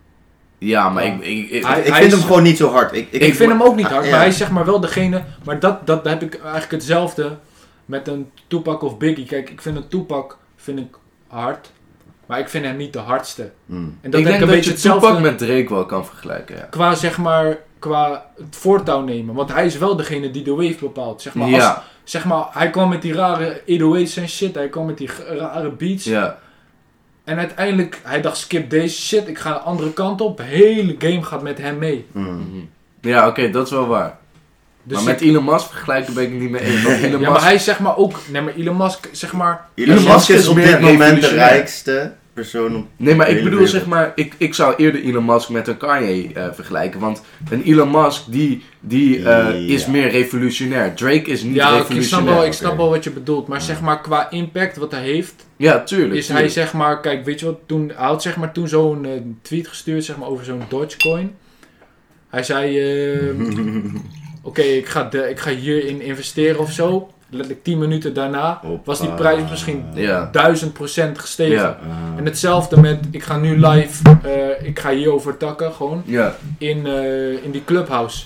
Ja, maar ik... ik, ik- Hij- ik vind is- hem gewoon niet zo hard. Ik, Ik, vind hem ook niet hard, Ah, maar ja. hij is zeg maar wel degene. Maar dat, dat heb ik eigenlijk hetzelfde met een Tupac of Biggie. Kijk, ik vind een Tupac vind ik hard, maar ik vind hem niet de hardste. Mm. En dat ik denk een dat beetje je hetzelfde Tupac met Drake wel kan vergelijken, ja. qua zeg maar qua het voortouw nemen. Want hij is wel degene die de wave bepaalt. Zeg maar, als, zeg maar hij kwam met die rare 808's en shit. Hij kwam met die rare beats. ja. En uiteindelijk, hij dacht skip deze shit. Ik ga een andere kant op. De hele game gaat met hem mee. Mm. Mhm. Ja, oké, dat is wel waar. Dus maar met Elon Musk vergelijken ben ik het niet mee eens. Elon ja, Musk... maar hij is zeg maar ook... Nee, maar Elon Musk, zeg maar... Elon Musk Musk is is op meer dit moment de rijkste persoon op... Nee, maar ik hele bedoel wereld. zeg maar, ik, ik zou eerder Elon Musk met een Kanye eh, vergelijken. Want een Elon Musk die, die eh, is Ja. meer revolutionair. Drake is niet Ja, ik snap, revolutionair. wel, ik snap wel wat je bedoelt. Maar zeg maar, qua impact wat hij heeft... Ja, tuurlijk. Is hij zeg maar... Kijk, weet je wat? Toen, hij had zeg maar toen zo'n eh, tweet gestuurd zeg maar, over zo'n Dogecoin. Hij zei... eh, Oké, ik, ga de- ik ga hierin investeren of zo. Letterlijk 10 minuten daarna was die prijs misschien Ja. 1000% gestegen. Ja. En hetzelfde met, ik ga nu live, eh, ik ga hierover takken, gewoon, Ja. in, eh, in die clubhouse.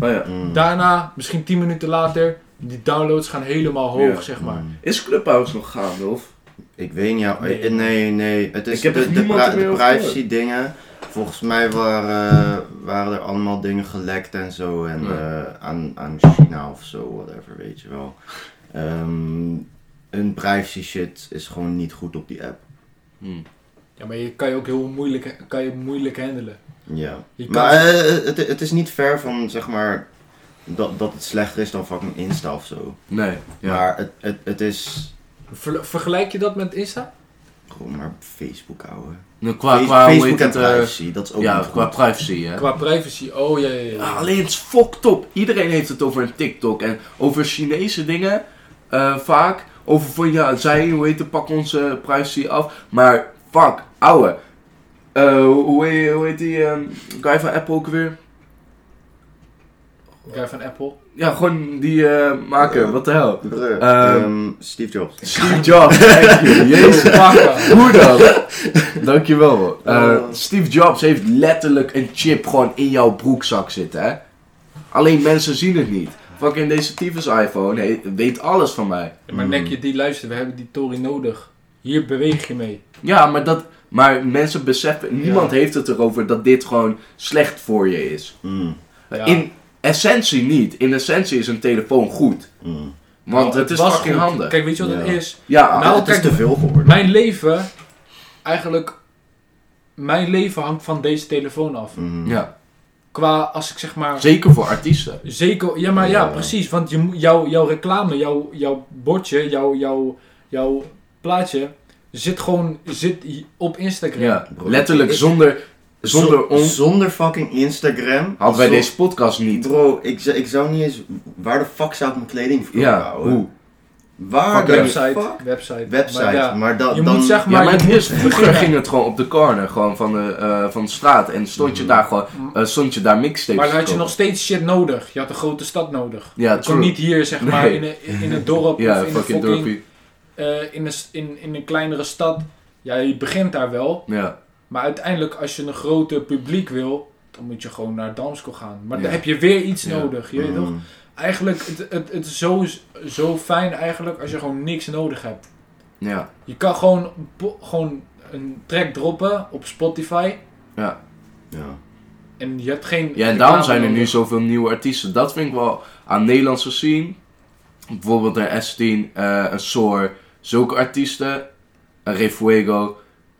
Oh ja. Mm. Daarna, misschien 10 minuten later, die downloads gaan helemaal hoog, Ja. zeg maar. Mm. Is Clubhouse nog gaande of? Ik weet niet, ja, Nee. nee. Het is Ik heb de, de, pri- privacy dingen. Volgens mij waren, waren er allemaal dingen gelekt en zo. En Ja. eh, aan, aan China of zo, whatever, weet je wel. Ehm hun privacy shit is gewoon niet goed op die app. Hm. Ja, maar je kan je ook heel moeilijk, kan je moeilijk handelen. Ja. Je kan- Maar eh, het, het is niet ver van, zeg maar, dat, dat het slechter is dan fucking Insta of zo. Nee. Ja. Maar het, het, het is Ver- vergelijk je dat met Insta? Gewoon maar Facebook, ouwe. Nou, qua, Face- qua, Facebook en het, eh, privacy, dat is ook ja, niet qua goed. privacy, hè. Qua privacy, oh ja, ja, ja. Ah, alleen het is fucked up. Iedereen heeft het over een TikTok en over Chinese dingen. eh, vaak. Over van ja, zij, hoe heet het, pak onze privacy af. Maar fuck, ouwe. Eh, hoe, heet, hoe heet die ehm, guy van Apple ook weer? Guy van Apple. Ja, gewoon die eh maker, wat de hel. Steve Jobs. Steve Jobs, thank you. Jezus. Hoe dan? Dankjewel. man. Eh, Oh. Steve Jobs heeft letterlijk een chip gewoon in jouw broekzak zitten, hè? Alleen mensen zien het niet. Fucking deze tyfus iPhone he- weet alles van mij. Maar denk je, die luister, we hebben die Tory nodig. Hier beweeg je mee. Ja, maar dat... Maar mensen beseffen, niemand Ja. heeft het erover dat dit gewoon slecht voor je is. Mm, Ja. In essentie niet. In essentie is een telefoon goed. mm. Want Nou, het is was fucking goed. handig. Kijk, weet je wat het is? ja, Nou, het is te veel geworden. Mijn leven, eigenlijk, mijn leven hangt van deze telefoon af. Mm. ja, Qua, als ik zeg maar... zeker voor artiesten. Zeker, ja, maar ja, Ja. precies. Want je, moet- jouw, jouw reclame, jouw, jouw bordje, jouw, jouw, jouw plaatje zit gewoon zit op Instagram. Ja, letterlijk zonder, zonder Zo- ons Zonder fucking Instagram. hadden wij Zo- deze podcast niet. Bro, ik, zou- ik zou niet eens... Waar de fuck zou ik mijn kleding verkopen, Ja, hoe? Waar website, fuck? website. Website, Maar ja, maar dan... je dan moet zeg Ja, maar... maar je het moet is, vroeger ging het gewoon op de corner, gewoon van de, eh, van de straat. En stond je Mhm. daar gewoon, eh, stond je daar mixtapes Maar dan had je nog steeds shit nodig. Je had een grote stad nodig. Ja, je kon niet hier, zeg maar, Nee. in, een, in een dorp Ja, of in een fucking eh, in, een, s- in, in een kleinere stad. Ja, je begint daar wel. Ja, Maar uiteindelijk, als je een groter publiek wil, dan moet je gewoon naar Damsko gaan. Maar dan heb je weer iets Ja. nodig, je weet Mm. toch? Eigenlijk, het, het, het is zo, zo fijn eigenlijk als je gewoon niks nodig hebt. ja, Je kan gewoon, gewoon een track droppen op Spotify ja. Ja. en je hebt geen... Ja, en daarom zijn er nu zoveel nieuwe artiesten. Dat vind ik wel aan Nederlandse scene. Bijvoorbeeld een S10, eh, een Soar. Zulke artiesten, een Refuego.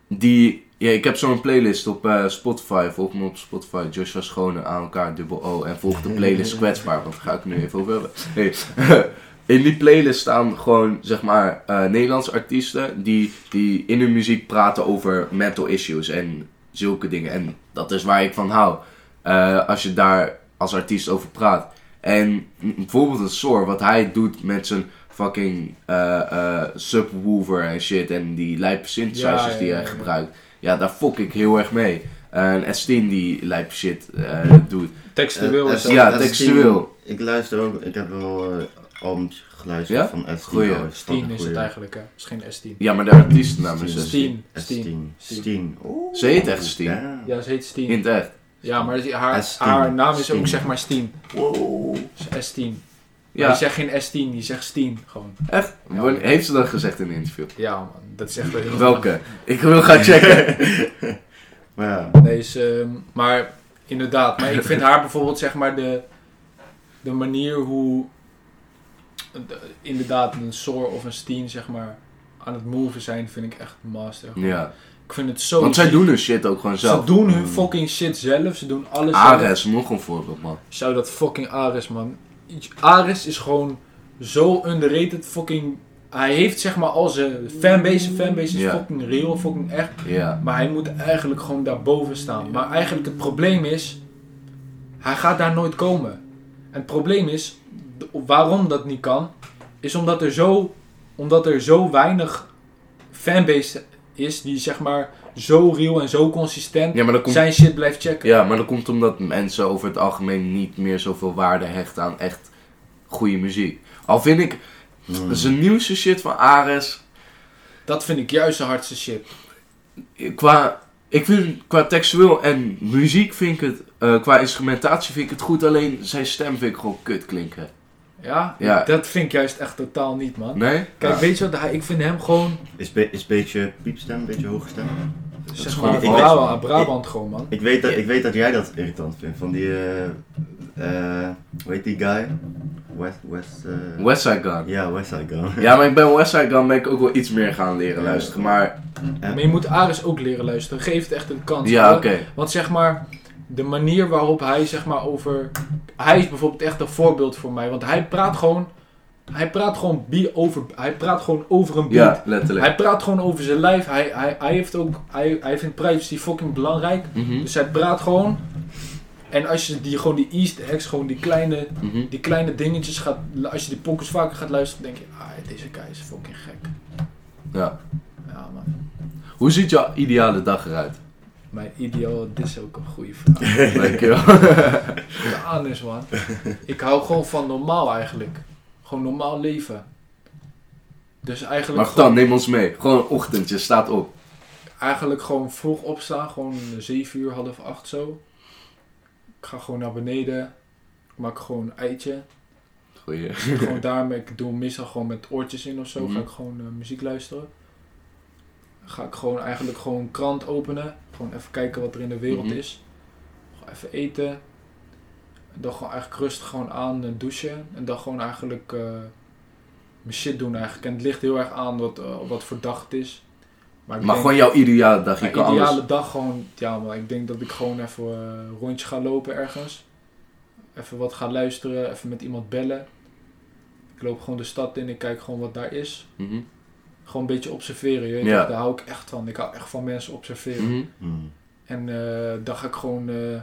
Die, ja, ik heb zo'n playlist op eh, Spotify. Volg me op Spotify. Joshua Schone, aan elkaar, dubbel O. En volg de playlist kwetsbaar, want daar ga ik het nu even over hebben. Nee. In die playlist staan gewoon, zeg maar, eh, Nederlandse artiesten die, die in hun muziek praten over mental issues en zulke dingen. En dat is waar ik van hou. Eh, als je daar als artiest over praat. En bijvoorbeeld een Soar, wat hij doet met zijn fucking eh, subwoofer en shit. En die lijpe synthesizers Ja, ja, die hij gebruikt. Ja, daar fok ik heel erg mee. En S10 die lijpe shit eh, doet. Textueel Eh, is dat. Ja, S10, textueel. Ik luister ook, ik heb wel eh albums geluisterd Ja? van S10. Goeie. Oh, is dat een 10 is het eigenlijk, hè. Het is geen S10. Ja, maar de artiestennaam is Stien. Stien. Stien. S10. Stien. Stien. Oeh. Ze heet echt Stien. Ja. Ja, ze heet Stien. In het echt. Ja, maar die- haar, S10. haar naam is ook zeg maar Stien. Wow. S10. Ja. Je zegt geen S10, je zegt Stien gewoon. echt. Ja. Heeft ze dat gezegd in een interview? Ja man, dat is echt wel heel Welke? Ik wil gaan checken. Maar ja. Nee, is, ehm, maar inderdaad. Maar ik vind haar bijvoorbeeld zeg maar de, de manier hoe de- inderdaad een Soar of een Steen zeg maar aan het moven zijn, vind ik echt master. Ja. Ik vind het zo... Want zij doen hun shit ook gewoon Ze zelf. doen hun Mm. fucking shit zelf. Ze doen alles zelf. Ares, nog een voorbeeld, man. Zou dat fucking Ares, man. Ares is gewoon zo underrated fucking... Hij heeft zeg maar al zijn fanbase. Fanbase is fucking real, fucking echt. Maar hij moet eigenlijk gewoon daarboven staan. Maar eigenlijk het probleem is... Hij gaat daar nooit komen. En het probleem is... Waarom dat niet kan... Is omdat er zo... Omdat er zo weinig fanbase is... Die zeg maar zo real en zo consistent... Ja, maar dat komt, Zijn shit blijft checken. ja, maar dat komt omdat mensen over het algemeen niet meer zoveel waarde hechten aan echt goede muziek. Al vind ik Mm. zijn nieuwste shit van Ares, Dat vind ik juist de hardste shit. qua, ik vind, qua textueel en muziek vind ik het, eh, qua instrumentatie vind ik het goed, alleen zijn stem vind ik gewoon kut klinken. Ja? Ja. Dat vind ik juist echt totaal niet, man. Nee? Kijk, Ja. weet je wat? Hij- Ik vind hem gewoon, Is, be- is een beetje piepstem, een beetje hoge stem. Zeg gewoon maar, niet Brabant, Brabant gewoon, man. Ik weet, dat, ik weet dat jij dat irritant vindt. Van die, eh eh hoe heet die guy? West, West, eh Westside Gun. Ja, Westside Gun. Ja, maar ik ben Westside Gun ben ik ook wel iets meer gaan leren luisteren, maar... Maar je moet Aris ook leren luisteren. Geef het echt een kans. Ja, hoor. oké. Want zeg maar, de manier waarop hij zeg maar over... Hij is bijvoorbeeld echt een voorbeeld voor mij. Want hij praat gewoon... Hij praat gewoon, bi- over, hij praat gewoon over een beat. Ja, letterlijk. Hij praat gewoon over zijn lijf. Hij, hij, hij, heeft ook, hij, hij vindt privacy fucking belangrijk. Mhm, Dus hij praat gewoon. En als je die, gewoon die easter eggs, gewoon die kleine, mhm. die kleine dingetjes gaat... Als je die pokkers vaker gaat luisteren, denk je... Ah, deze guy is fucking gek. Ja. Ja, man. Hoe ziet jouw ideale dag eruit? Mijn ideaal, dit is ook een goede vraag. Dankjewel. De anus, man. Ik hou gewoon van normaal eigenlijk. Gewoon normaal leven. Dus eigenlijk, Maar gewoon, dan, neem ons mee. Gewoon een ochtendje, staat op. eigenlijk gewoon vroeg opstaan. Gewoon 7 uur, half 8 zo. Ik ga gewoon naar beneden. Maak gewoon een eitje. Goeie. gewoon daarmee, ik doe meestal gewoon met oortjes in of zo. Ga Mhm. ik gewoon eh, muziek luisteren. Ga ik gewoon eigenlijk gewoon krant openen. Gewoon even kijken wat er in de wereld Mhm. is. Gewoon even eten. En dan gewoon eigenlijk rustig gewoon aan en douchen. En dan gewoon eigenlijk eh, mijn shit doen eigenlijk. En het ligt heel erg aan wat, eh, wat voor dag het is. Maar, Maar denk- gewoon jouw ideale dag. Je mijn kan ideale alles. dag gewoon, ja, maar ik denk dat ik gewoon even een rondje ga lopen ergens. Even wat ga luisteren, even met iemand bellen. Ik loop gewoon de stad in, ik kijk gewoon wat daar is. Mhm, Gewoon een beetje observeren, je weet Ja. toch, daar hou ik echt van. Ik hou echt van mensen observeren. mhm. Hmm. En eh, dan ga ik gewoon eh,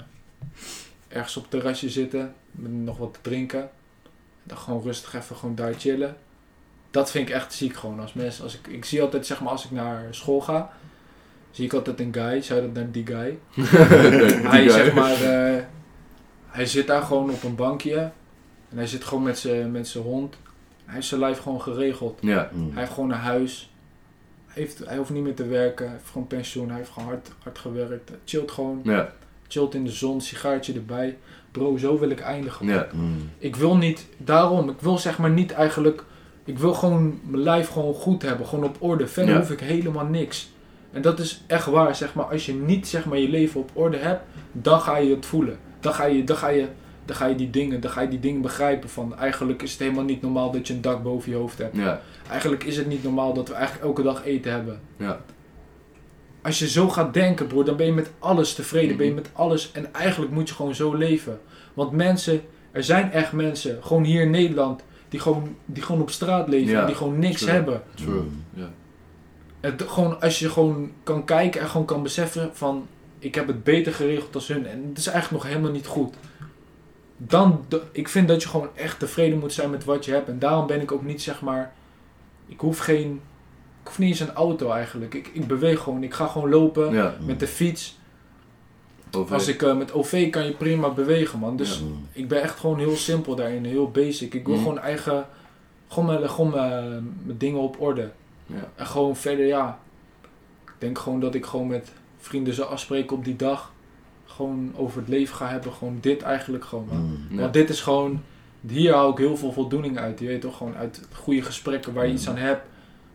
ergens op het terrasje zitten, met nog wat te drinken. Dan gewoon rustig even gewoon daar chillen. Dat vind ik echt ziek gewoon. Als mensen, als ik, ik zie altijd, zeg maar, als ik naar school ga, zie ik altijd een guy, zou dat naar die guy. hij, zeg maar, eh, hij zit daar gewoon op een bankje en hij zit gewoon met zijn met zijn hond. Hij heeft zijn lijf gewoon geregeld. Ja, Mm. Hij heeft gewoon een huis. Hij, heeft, hij hoeft niet meer te werken. Hij heeft gewoon pensioen. Hij heeft gewoon hard, hard gewerkt. Hij chillt gewoon. ja, Chillt in de zon. Sigaartje erbij. Bro, zo wil ik eindigen. ja. Mm. Ik wil niet, daarom, ik wil zeg maar niet eigenlijk, ik wil gewoon mijn lijf gewoon goed hebben, gewoon op orde. Verder Ja. hoef ik helemaal niks. En dat is echt waar, zeg maar, als je niet zeg maar je leven op orde hebt, dan ga je het voelen. Dan ga je, dan ga je, dan ga je die dingen, dan ga je die dingen begrijpen van, eigenlijk is het helemaal niet normaal dat je een dak boven je hoofd hebt. ja. Eigenlijk is het niet normaal dat we eigenlijk elke dag eten hebben. Ja. Als je zo gaat denken, broer, dan ben je met alles tevreden. Ben je met alles. En eigenlijk moet je gewoon zo leven. Want mensen, er zijn echt mensen, gewoon hier in Nederland, die gewoon, die gewoon op straat leven. Ja, en die gewoon niks true. hebben. True. Mm. Ja. Het, gewoon, als je gewoon kan kijken en gewoon kan beseffen van, ik heb het beter geregeld als hun. En het is eigenlijk nog helemaal niet goed. Dan, ik vind dat je gewoon echt tevreden moet zijn met wat je hebt. En daarom ben ik ook niet, zeg maar, ik hoef geen, ik hoef niet eens een auto eigenlijk. Ik, ik beweeg gewoon, ik ga gewoon lopen Ja. met de fiets. Als ik eh, met OV kan je prima bewegen, man. Dus ik ben echt gewoon heel simpel daarin, heel basic. Ik wil Mhm. gewoon eigen, gewoon mijn, gewoon mijn, mijn dingen op orde. Ja. En gewoon verder, ja. Ik denk gewoon dat ik gewoon met vrienden zou afspreken op die dag. Gewoon over het leven ga hebben. Gewoon dit eigenlijk gewoon. Mm. Ja. Want dit is gewoon, hier hou ik heel veel voldoening uit. Je weet toch, gewoon uit goede gesprekken waar je iets aan hebt.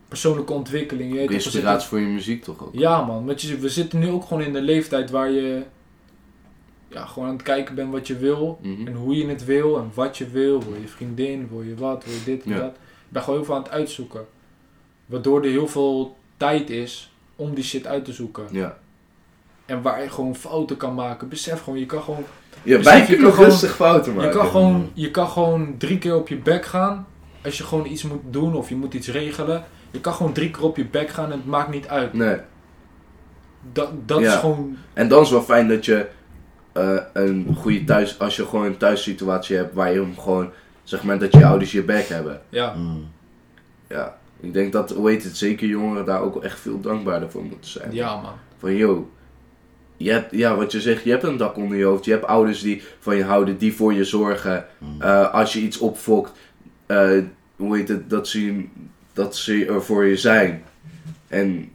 Persoonlijke ontwikkeling. Je inspiratie voor je muziek toch ook? ja, man. Want je, we zitten nu ook gewoon in de leeftijd waar je ja, gewoon aan het kijken bent wat je wil. Mhm. En hoe je het wil en wat je wil. Wil je vriendin, wil je wat, wil je dit en Ja. dat. Ik ben gewoon heel veel aan het uitzoeken. Waardoor er heel veel tijd is om die shit uit te zoeken. Ja. En waar je gewoon fouten kan maken. Besef gewoon, je kan gewoon, Ja, wij je kunnen kan gewoon- rustig fouten maken. je kan gewoon, je kan gewoon drie keer op je bek gaan. Als je gewoon iets moet doen of je moet iets regelen. Je kan gewoon drie keer op je bek gaan en het maakt niet uit. Nee. Dat, dat Ja. is gewoon En dan is het wel fijn dat je eh, een goede thuis, als je gewoon een thuissituatie hebt waar je hem gewoon, zeg maar, dat je ouders je back hebben. Ja, Mm. Ja, ik denk dat, hoe heet het, zeker jongeren daar ook echt veel dankbaarder voor moeten zijn. ja man. Van, yo, je hebt, ja, wat je zegt, je hebt een dak onder je hoofd, je hebt ouders die van je houden, die voor je zorgen. Mm. Eh, als je iets opfokt, eh, hoe heet het, dat ze, dat ze er voor je zijn. En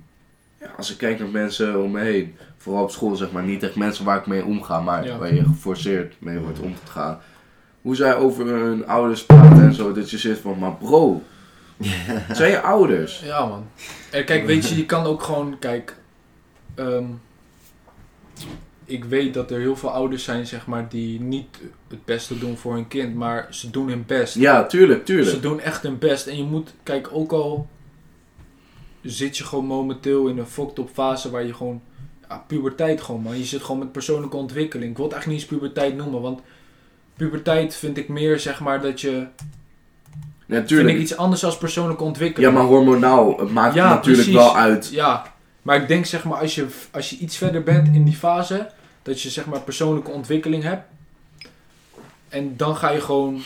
ja, als ik kijk naar mensen om me heen, vooral op school zeg maar, niet echt mensen waar ik mee omga, maar Ja. waar je geforceerd mee wordt om te gaan. Hoe zij over hun ouders praten en zo, dat je zit van, maar bro, het zijn je ouders. Ja man. En kijk, weet je, je kan ook gewoon, kijk, ehm, ik weet dat er heel veel ouders zijn, zeg maar, die niet het beste doen voor hun kind, maar ze doen hun best. Ja, tuurlijk, tuurlijk. Ze doen echt hun best. En je moet, kijk, ook al zit je gewoon momenteel in een fucked up fase waar je gewoon, ja, puberteit gewoon man. Je zit gewoon met persoonlijke ontwikkeling. Ik wil het eigenlijk niet eens puberteit noemen, want puberteit vind ik meer, zeg maar, dat je, Ja, vind ik iets anders als persoonlijke Ja, ontwikkeling. maar hormonaal het maakt Ja, natuurlijk precies. wel uit. Ja, maar ik denk zeg maar als je, als je iets verder bent in die fase, dat je zeg maar persoonlijke ontwikkeling hebt. En dan ga je gewoon,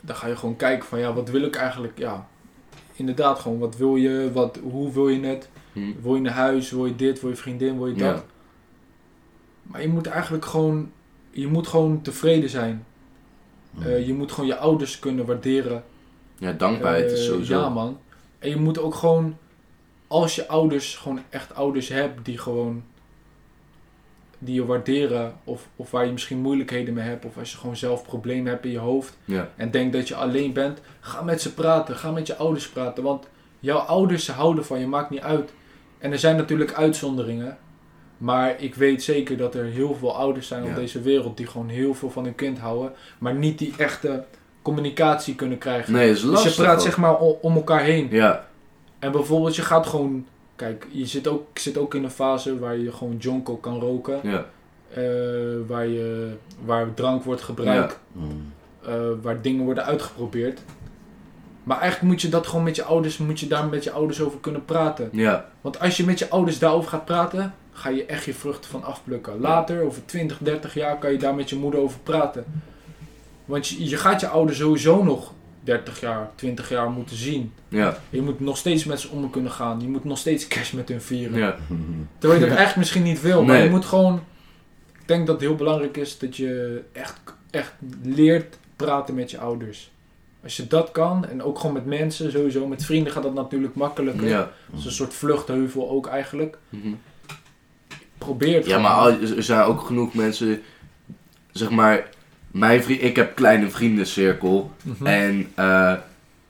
dan ga je gewoon kijken van ja, wat wil ik eigenlijk, ja, inderdaad gewoon, wat wil je, wat, hoe wil je het? Hm. Wil je een huis, wil je dit, wil je vriendin, wil je dat? Ja. Maar je moet eigenlijk gewoon, je moet gewoon tevreden zijn. Mm. Eh, je moet gewoon je ouders kunnen waarderen. Ja, dankbaarheid is Eh, sowieso. Ja, man. En je moet ook gewoon, als je ouders, gewoon echt ouders hebt die gewoon, die je waarderen, of, of waar je misschien moeilijkheden mee hebt, of als je gewoon zelf problemen hebt in je hoofd Ja. en denkt dat je alleen bent, ga met ze praten, ga met je ouders praten, want jouw ouders ze houden van je, maakt niet uit. En er zijn natuurlijk uitzonderingen, maar ik weet zeker dat er heel veel ouders zijn op deze wereld die gewoon heel veel van hun kind houden, maar niet die echte communicatie kunnen krijgen. Nee, is Dus lastig. je praat ook. zeg maar om elkaar heen. Ja, En bijvoorbeeld je gaat gewoon... Kijk, je zit ook, ik zit ook in een fase waar je gewoon jonko kan roken. ja. eh, waar, je, waar drank wordt gebruikt. Mm. eh, waar dingen worden uitgeprobeerd. Maar eigenlijk moet je dat gewoon met je ouders... Moet je daar met je ouders over kunnen praten. Ja, Want als je met je ouders daarover gaat praten... Ga je echt je vruchten van afplukken. Later, over 20, 30 jaar... Kan je daar met je moeder over praten. Want je, je gaat je ouders sowieso nog 30 jaar, 20 jaar moeten zien. Ja, Je moet nog steeds met ze om kunnen gaan. Je moet nog steeds cash met hun vieren. ja, Terwijl je dat eigenlijk misschien niet wil. Maar Nee. je moet gewoon... Ik denk dat het heel belangrijk is dat je echt, echt leert praten met je ouders. Als je dat kan, en ook gewoon met mensen sowieso. Met vrienden gaat dat natuurlijk makkelijker. ja. Dat is een soort vluchtheuvel ook eigenlijk. Mhm. Probeer het Ja, gewoon. maar al- er zijn ook genoeg mensen, zeg maar, mijn vriend, ik heb kleine vriendencirkel Mhm. en eh,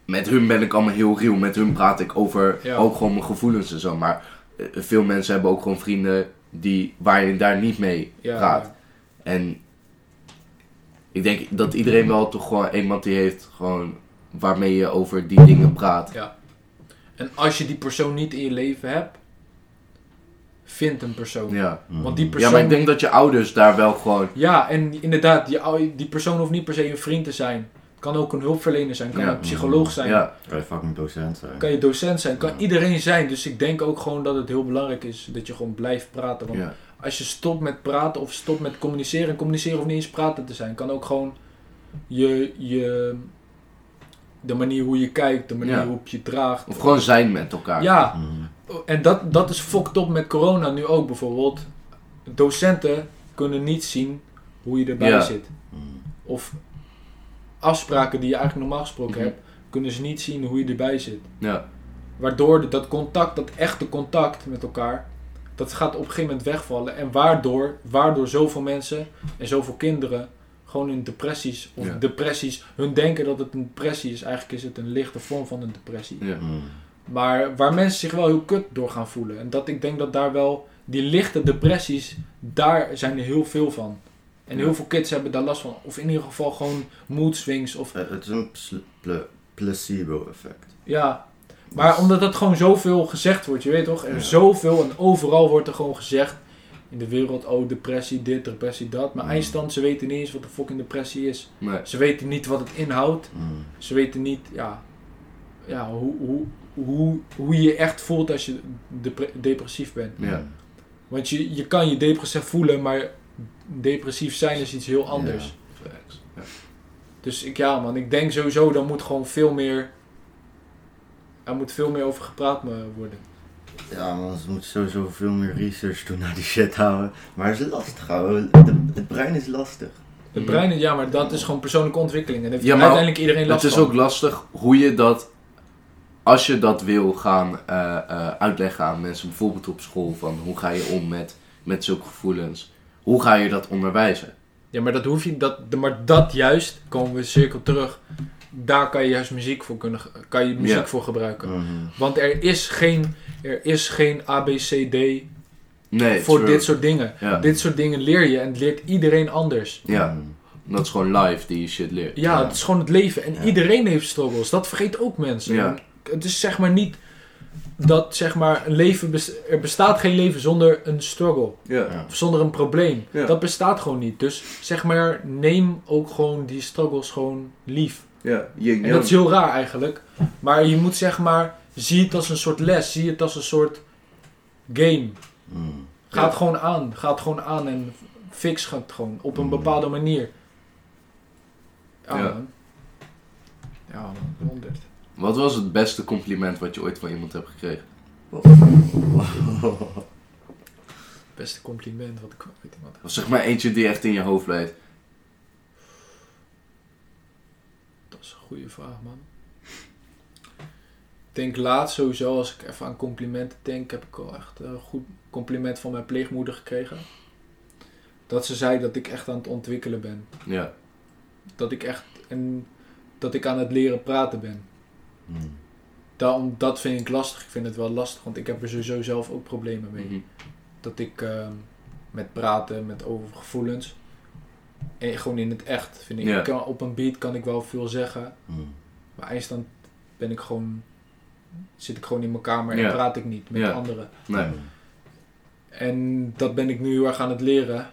met hun ben ik allemaal heel real, met hun praat ik over Ja. ook gewoon mijn gevoelens en zo, maar eh, veel mensen hebben ook gewoon vrienden die, waar je daar niet mee ja, praat. En ik denk dat iedereen wel toch gewoon iemand die heeft gewoon waarmee je over die dingen praat. Ja. En als je die persoon niet in je leven hebt, vind een persoon. Ja. Want die ja, persoon... maar ik denk dat je ouders daar wel gewoon... Ja, en inderdaad, die, die persoon hoeft niet per se een vriend te zijn. Kan ook een hulpverlener zijn, kan Ja. een psycholoog zijn, Ja, Kan je fucking docent zijn. kan je docent zijn, kan Ja. iedereen zijn. Dus ik denk ook gewoon dat het heel belangrijk is dat je gewoon blijft praten. Want ja, als je stopt met praten of stopt met communiceren, en communiceren hoeft niet eens praten te zijn, kan ook gewoon je, je de manier hoe je kijkt, de manier Ja. hoe je draagt. of gewoon zijn met elkaar. Ja, Mhm. En dat, dat is fucked op met corona nu ook bijvoorbeeld. Docenten kunnen niet zien hoe je erbij Ja. zit. Mhm. Of afspraken die je eigenlijk normaal gesproken Mhm. hebt, kunnen ze niet zien hoe je erbij zit. Ja, Waardoor dat contact, dat echte contact met elkaar, dat gaat op een gegeven moment wegvallen. En waardoor, waardoor zoveel mensen en zoveel kinderen gewoon in depressies of Ja. depressies, hun denken dat het een depressie is. Eigenlijk is het een lichte vorm van een depressie. ja. Mhm. Maar waar mensen zich wel heel kut door gaan voelen. En dat ik denk dat daar wel, die lichte depressies, daar zijn er heel veel van. En heel veel kids hebben daar last van. Of in ieder geval gewoon mood swings. Of Eh, Het is een pl- pl- placebo-effect. ja. Maar omdat dat gewoon zoveel gezegd wordt, je weet toch? Er Ja. zoveel en overal wordt er gewoon gezegd. In de wereld, oh depressie dit, depressie dat. Maar Mm. eindstand, ze weten niet eens wat de fucking depressie is. Nee. Ze weten niet wat het inhoudt. Mhm. Ze weten niet, ja, ja hoe, hoe, hoe, hoe je je echt voelt als je depre- depressief bent. Ja. Want je, je kan je depressief voelen, maar depressief zijn is iets heel anders. Ja. Dus ik, ja man, ik denk sowieso, daar moet gewoon veel meer, er moet veel meer over gepraat me- worden. Ja, man, ze moeten sowieso veel meer research doen naar die shit houden. Maar het is lastig, ouwe. Het, het brein is lastig. Het brein, ja, maar dat is gewoon persoonlijke ontwikkeling. En heeft Ja, maar uiteindelijk iedereen last Het is van. ook lastig hoe je dat, als je dat wil gaan eh, eh, uitleggen aan mensen, bijvoorbeeld op school, van hoe ga je om met, met zulke gevoelens, hoe ga je dat onderwijzen? Ja, maar dat hoef je, dat, maar dat juist, komen we cirkel terug, daar kan je juist muziek voor kunnen, kan je muziek voor gebruiken. Mhm. Want er is geen, er is geen ABCD Nee, voor true. dit soort dingen. Dit soort dingen leer je en het leert iedereen anders. Ja, dat is gewoon live die je shit leert. Ja, Ja. het is gewoon het leven. En Ja. iedereen heeft struggles. Dat vergeet ook mensen. Ja. Het is zeg maar niet dat zeg maar een leven... bes- er bestaat geen leven zonder een struggle. Ja. Of zonder een probleem. Ja. Dat bestaat gewoon niet. Dus zeg maar, neem ook gewoon die struggles gewoon lief. Ja, En dat is heel raar eigenlijk. Maar je moet zeg maar, zie het als een soort les. Zie het als een soort game. Mhm. Ga Ja. het gewoon aan. Ga het gewoon aan en fix het gewoon op een Mm. bepaalde manier. Ja, Ja. man. Ja, man. 100. Wat was het beste compliment wat je ooit van iemand hebt gekregen? Beste compliment wat ik ooit iemand heb. Of zeg maar eentje die echt in je hoofd blijft. Dat is een goede vraag, man. Ik denk laatst sowieso, als ik even aan complimenten denk, heb ik wel echt een goed compliment van mijn pleegmoeder gekregen. Dat ze zei dat ik echt aan het ontwikkelen ben. Ja. Dat ik echt en dat ik aan het leren praten ben. Mhm. Daarom, dat vind ik lastig. Ik vind het wel lastig, want ik heb er sowieso zelf ook problemen mee. Mhm. Dat ik ehm, met praten, met over gevoelens. En gewoon in het echt vind ik. Kan, op een beat kan ik wel veel zeggen. Mhm. Maar eindstand ben ik gewoon. Zit ik gewoon in mijn kamer en praat ik niet met Ja. anderen. Nee. En dat ben ik nu heel erg aan het leren.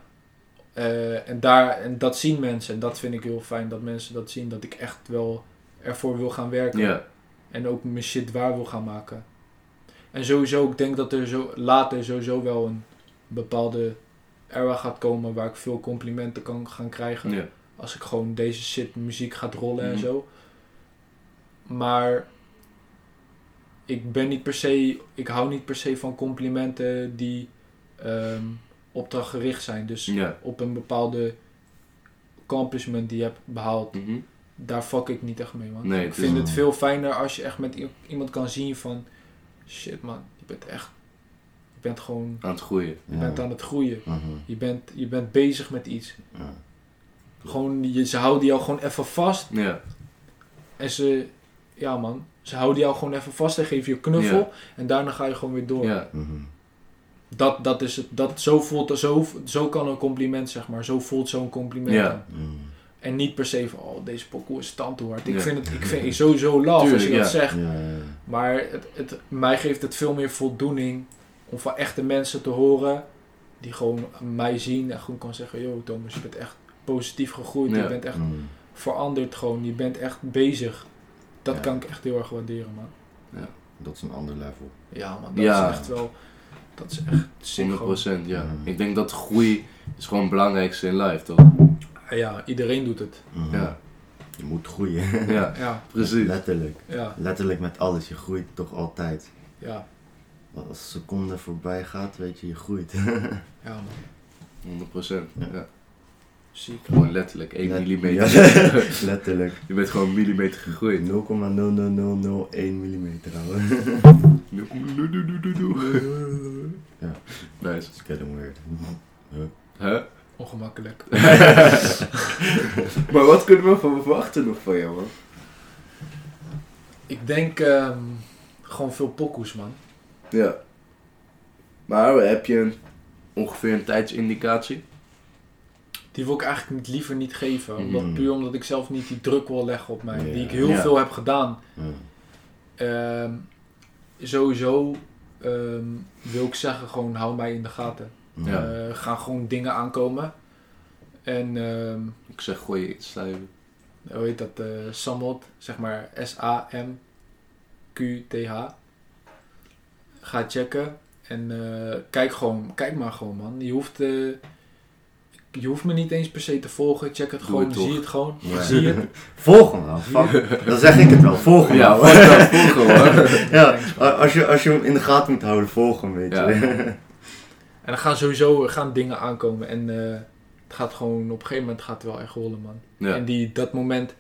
Eh, en, daar, en dat zien mensen. En dat vind ik heel fijn dat mensen dat zien. Dat ik echt wel ervoor wil gaan werken. En ook mijn shit waar wil gaan maken. En sowieso, ik denk dat er zo, later sowieso wel een bepaalde era gaat komen waar ik veel complimenten kan gaan krijgen. Ja. Als ik gewoon deze shit muziek gaat rollen en Mhm. zo. maar ik ben niet per se, ik hou niet per se van complimenten die ehm, opdrachtgericht zijn. Dus Ja. op een bepaalde accomplishment die je hebt behaald, Mhm. Daar fuck ik niet echt mee, man. Nee, ik het vind is- het veel fijner als je echt met iemand kan zien van, shit man, je bent echt, je bent gewoon, Aan het groeien. je bent aan het groeien. Mhm. Je bent, je bent bezig met iets. Ja. Gewoon, je, ze houden jou gewoon even vast. Ja. En ze, ja man, ze houden jou gewoon even vast en geven je een knuffel. Ja. En daarna ga je gewoon weer door. Ja. Mhm. Dat, dat is het. Dat, zo, voelt, zo, zo kan een compliment, zeg maar. Zo voelt zo'n compliment. Ja. aan. En niet per se van, oh, deze pokoe is tandhoord. Ik Ja. vind het ik vind het sowieso love als je dat ja. zegt. Ja, ja, ja. Maar het, het, mij geeft het veel meer voldoening om van echte mensen te horen. Die gewoon mij zien en gewoon kan zeggen, yo Thomas, je bent echt positief gegroeid. Ja. Je bent echt Mhm. veranderd gewoon. Je bent echt bezig. Dat Ja. kan ik echt heel erg waarderen, man. Dat is een ander level. Ja, man. Dat Ja. is echt wel... Dat is echt sick 100%, gewoon. ja. Mhm. Ik denk dat groei is gewoon het belangrijkste in life, toch? Ja, iedereen doet het. Mhm. Ja. Je moet groeien. Ja, Ja, precies. Letterlijk. ja, Letterlijk met alles. Je groeit toch altijd. ja. Als een seconde voorbij gaat, weet je, je groeit. Ja, man. 100%. Ja. Ja. Ziek. Gewoon letterlijk 1 Let- millimeter. Ja, letterlijk. 0,0001 Je bent gewoon een millimeter gegroeid. millimeter houden. Ja. Nice. It's getting weird. Huh? Ongemakkelijk. Maar wat kunnen we van verwachten nog van jou, man? Ik denk ehm, gewoon veel pokoes, man. Ja. Maar heb je een, ongeveer een tijdsindicatie? Die wil ik eigenlijk niet, liever niet geven. Omdat, Mm. Puur omdat ik zelf niet die druk wil leggen op mij. Die ik heel veel heb gedaan. Ja. Ehm, sowieso ehm, wil ik zeggen, gewoon hou mij in de gaten. Ja. Er gaan gewoon dingen aankomen. En ehm, Ik zeg gooi je iets schrijven. hoe heet dat? eh Samot, zeg maar S-A-M-Q-T-H. Ga checken. En eh, kijk gewoon, kijk maar gewoon man. Je hoeft, eh, je hoeft me niet eens per se te volgen. Check het Doe gewoon, het zie het gewoon. Ja. Zie het. Volg hem fuck. Dan zeg ik het wel, volg hem Ja, volgen hoor. Ja, als je, als je hem in de gaten moet houden, volg hem, weet je. Ja. En er gaan sowieso er gaan dingen aankomen. En eh, het gaat gewoon, op een gegeven moment gaat het wel echt rollen man. Ja. En die, dat moment,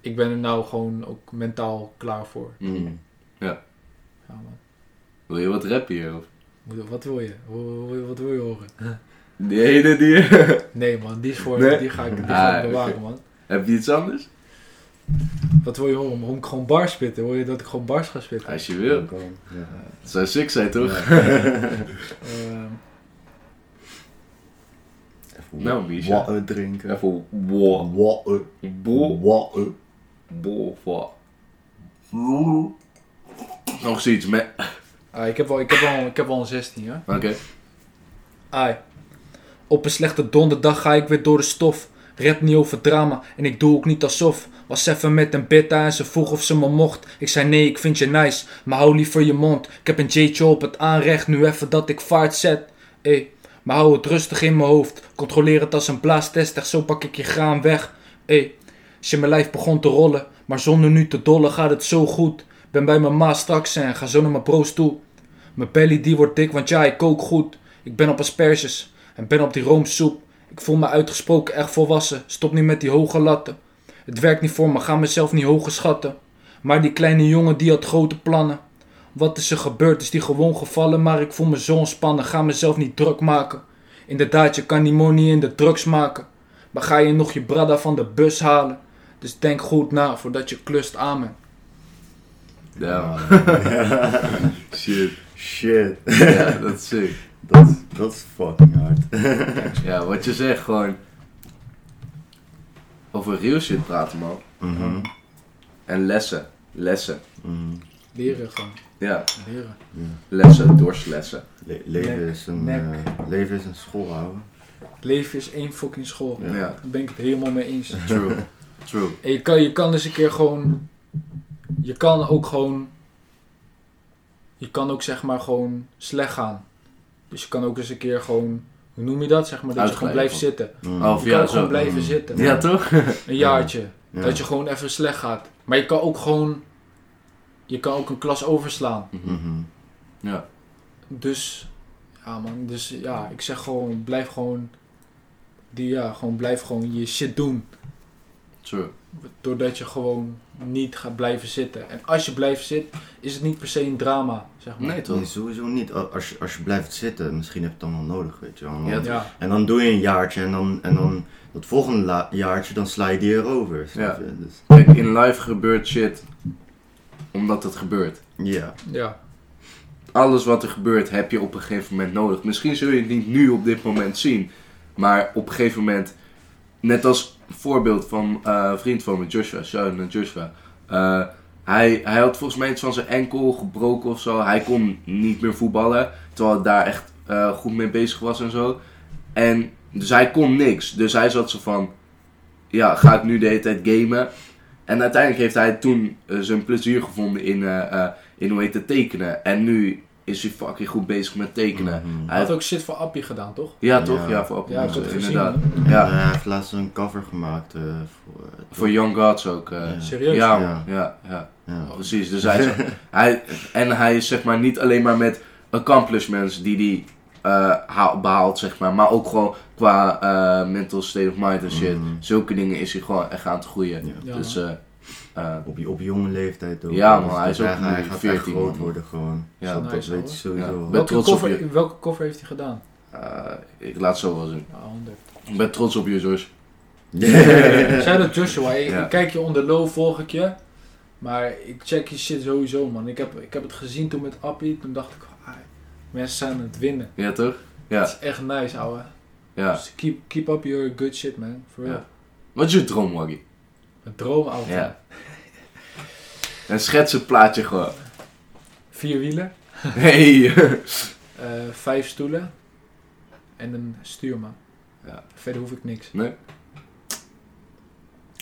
ik ben er nou gewoon ook mentaal klaar voor. Mm. Ja, man. Wil je wat rappen hier? Of? Wat wil je? Wat wil je- Wat wil je horen? Die ene die... Nee man, die is voor, Nee? die ga ik, die Ah, ga ik bewaren man. Heb je iets anders? Wat wil je horen? Moet ik gewoon bars spitten? Wil je dat ik gewoon bars ga spitten? Als je wil. Ja. Het zou sick zijn, toch? Ehm, Even Nou, Misha. water drinken. Even. Water. Water. Bol. Wat? Nog zoiets met... ah, ik, heb wel, ik, heb wel, ik heb wel een 16 hè. Oké. Ai. Op een slechte donderdag ga ik weer door de stof. Rap niet over drama en ik doe ook niet alsof. Was even met een beta en ze vroeg of ze me mocht. Ik zei nee, ik vind je nice, maar hou liever je mond. Ik heb een J'tje op het aanrecht, nu even dat ik vaart zet. Ey, maar hou het rustig in mijn hoofd. Controleer het als een blaastest, echt zo pak ik je graan weg. Ey, als je mijn lijf begon te rollen, maar zonder nu te dollen gaat het zo goed. Ben bij mijn ma straks en ga zo naar mijn broos toe. Mijn belly die wordt dik, want ja, ik kook goed. Ik ben op asperges en ben op die roomsoep. Ik voel me uitgesproken echt volwassen. Stop niet met die hoge latten. Het werkt niet voor me, ga mezelf niet hoger schatten. Maar die kleine jongen die had grote plannen. Wat is er gebeurd? Is die gewoon gevallen? Maar ik voel me zo ontspannen, ga mezelf niet druk maken. Inderdaad, je kan die money in de drugs maken. Maar ga je nog je brada van de bus halen? Dus denk goed na voordat je klust amen. Ja. Ja. Shit. Shit. Ja, dat is sick. Dat, is- dat is fucking hard. Ja, wat je zegt, gewoon... Over real shit praten, man. Mhm. En lessen. Lessen. Mhm. Leren gewoon, Ja, leren. Ja. lessen, dorslessen. Le- leven, Nek, is een, eh, leven is een school houden. Leven is één fucking school. Ja. Ja, Daar ben ik het helemaal mee eens. true. True. En je kan, je kan dus een keer gewoon. Je kan ook gewoon. Je kan ook zeg maar gewoon slecht gaan. Dus je kan ook eens een keer gewoon. Hoe noem je dat? Zeg maar dat je gewoon blijft zitten. Oh, Je ja, kan gewoon blijven Mhm. zitten. Ja, toch? Een jaartje. Ja. Dat je gewoon even slecht gaat. Maar je kan ook gewoon je kan ook een klas overslaan. Mhm. Ja. Dus, ja man, dus ja, ik zeg gewoon, blijf gewoon, die, ja, gewoon blijf gewoon je shit doen. True. Doordat je gewoon niet gaat blijven zitten. En als je blijft zitten, is het niet per se een drama, zeg maar. Nee, toch? Nee, sowieso niet. Als je, als je blijft zitten, misschien heb je het dan wel nodig, weet je wel. Ja, En dan doe je een jaartje en dan, en dan dat volgende la- jaartje, dan sla je die erover. Ja. Dus, Kijk, in life gebeurt shit omdat het gebeurt. ja. ja, Alles wat er gebeurt heb je op een gegeven moment nodig. Misschien zul je het niet nu op dit moment zien. Maar op een gegeven moment, net als voorbeeld van eh, een vriend van me, Joshua, shout naar Joshua. Eh, hij, hij had volgens mij iets van zijn enkel gebroken of zo. Hij kon niet meer voetballen. Terwijl hij daar echt eh, goed mee bezig was en zo. En dus hij kon niks. Dus hij zat zo van, ja, ga ik nu de hele tijd gamen? En uiteindelijk heeft hij toen eh, zijn plezier gevonden in, eh, eh, in hoe heet het tekenen. En nu is hij fucking goed bezig met tekenen. Mhm. hij had ook shit voor Appie gedaan, toch? Ja, toch? Ja. Ja, voor Ja, ik het gezien. inderdaad. En, Ja. hij heeft laatst een cover gemaakt eh, voor... Voor Young Gods ook. eh. Ja. Serieus? Ja, Ja. man. ja, ja, ja. precies. Dus hij, is- hij, en hij is zeg maar niet alleen maar met accomplishments die hij eh, haal- behaalt, zeg maar. Maar ook gewoon qua eh, mental state of mind en shit. Mhm. Zulke dingen is hij gewoon echt aan het groeien. Ja. Ja, dus eh, eh, Op, op jonge leeftijd ook. Ja, Dus man, hij is ook hij, hij gaat 14, echt groot man. worden gewoon. ja, dat nice, weet je sowieso. Ja. welke, op je. welke cover heeft hij gedaan? eh, ik laat het zo wel zien. Ja, 100. Ik ben trots op je, Josh. Zei dat Joshua, ik, Ja. ik kijk je onder low, volg ik je. Maar ik check je shit sowieso, man. Ik heb, ik heb het gezien toen met Appie. Toen dacht ik, ah, mensen zijn aan het winnen. Ja, toch? Ja. Dat is echt nice, ouwe. Ja. Dus keep, keep up your good shit, man. For real. Ja. Wat is je droom, Waggy? Een droomauto. Ja. En schets het plaatje gewoon. Vier wielen, Hey. eh, vijf stoelen en een stuurman. Ja. Verder hoef ik niks. Nee?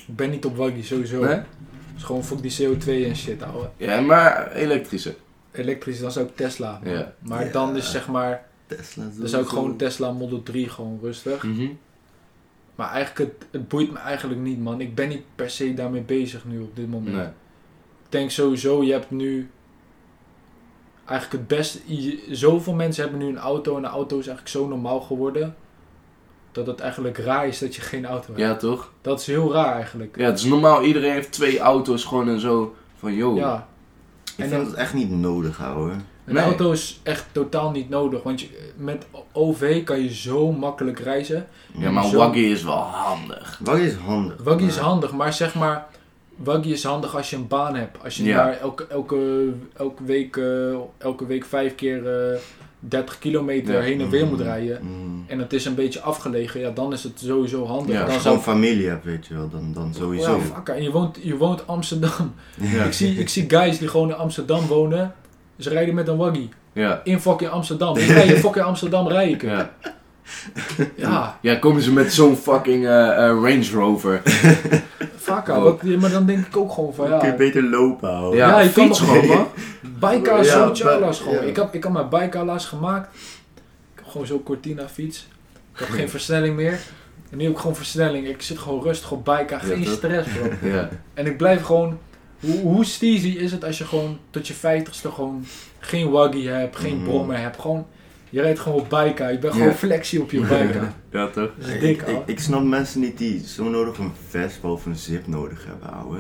Ik ben niet op waggy, sowieso. Nee? Het is gewoon fuck die CO2 en shit, ouwe. Ja, maar elektrische. Elektrisch, dan zou ik Tesla. Ja. Maar Ja. dan is zeg maar, Tesla zou ik gewoon. Tesla Model 3 gewoon rustig. Mhm. Maar eigenlijk, het, het boeit me eigenlijk niet, man. Ik ben niet per se daarmee bezig nu op dit moment. Nee. Ik denk sowieso, je hebt nu eigenlijk het beste. je- Zoveel mensen hebben nu een auto en de auto is eigenlijk zo normaal geworden. Dat het eigenlijk raar is dat je geen auto hebt. Ja, toch? Dat is heel raar eigenlijk. Ja, het is normaal. Iedereen heeft twee auto's gewoon en zo. Van, yo. Ja. Ik En vind dan- het echt niet nodig, ouwe. Een Nee. auto is echt totaal niet nodig. Want je, met OV kan je zo makkelijk reizen. Ja, maar Zo- Waggy is wel handig. Waggy is handig. Waggy is handig, maar zeg maar. Waggy is handig als je een baan hebt. Als je Ja. daar elke, elke, elke, week, eh, elke week vijf keer eh 30 kilometer Ja. heen en weer Mm, moet rijden. mm. En het is een beetje afgelegen, ja, dan is het sowieso handig. Ja, Als dan je gewoon familie hebt, weet je wel, dan, dan sowieso. Ja, fuck, en je woont, je woont Amsterdam. Ja. Ik, zie, ik zie guys die gewoon in Amsterdam wonen. Ze rijden met een waggy. Ja. In fucking Amsterdam. Ik rij in fucking Amsterdam rijden. Ja. Ja, Ja, komen ze met zo'n fucking eh, eh, Range Rover. fuck, Oh. wat, maar dan denk ik ook gewoon van Dan kun je ja. beter lopen, ouwe. Ja, Ja, je kan fiets gewoon, man. Bijka Ja, zo chalas bij- gewoon. ja. Ik, heb, ik heb mijn bijkala's gemaakt. Ik heb gewoon zo'n Cortina fiets. Ik heb geen versnelling meer. En nu heb ik gewoon versnelling. Ik zit gewoon rustig op bijka. Geen stress bro. Ja. En ik blijf gewoon... Hoe, hoe steezy is het als je gewoon tot je vijftigste gewoon geen waggy hebt, geen Mhm. brommer hebt. Gewoon, je rijdt gewoon op bijka. Je bent gewoon Ja. flexie op je bijka. Ja, toch? Dat is Ik, dik, ik, ouwe. ik snap mensen niet die zo nodig een vest of een zip nodig hebben, ouwe.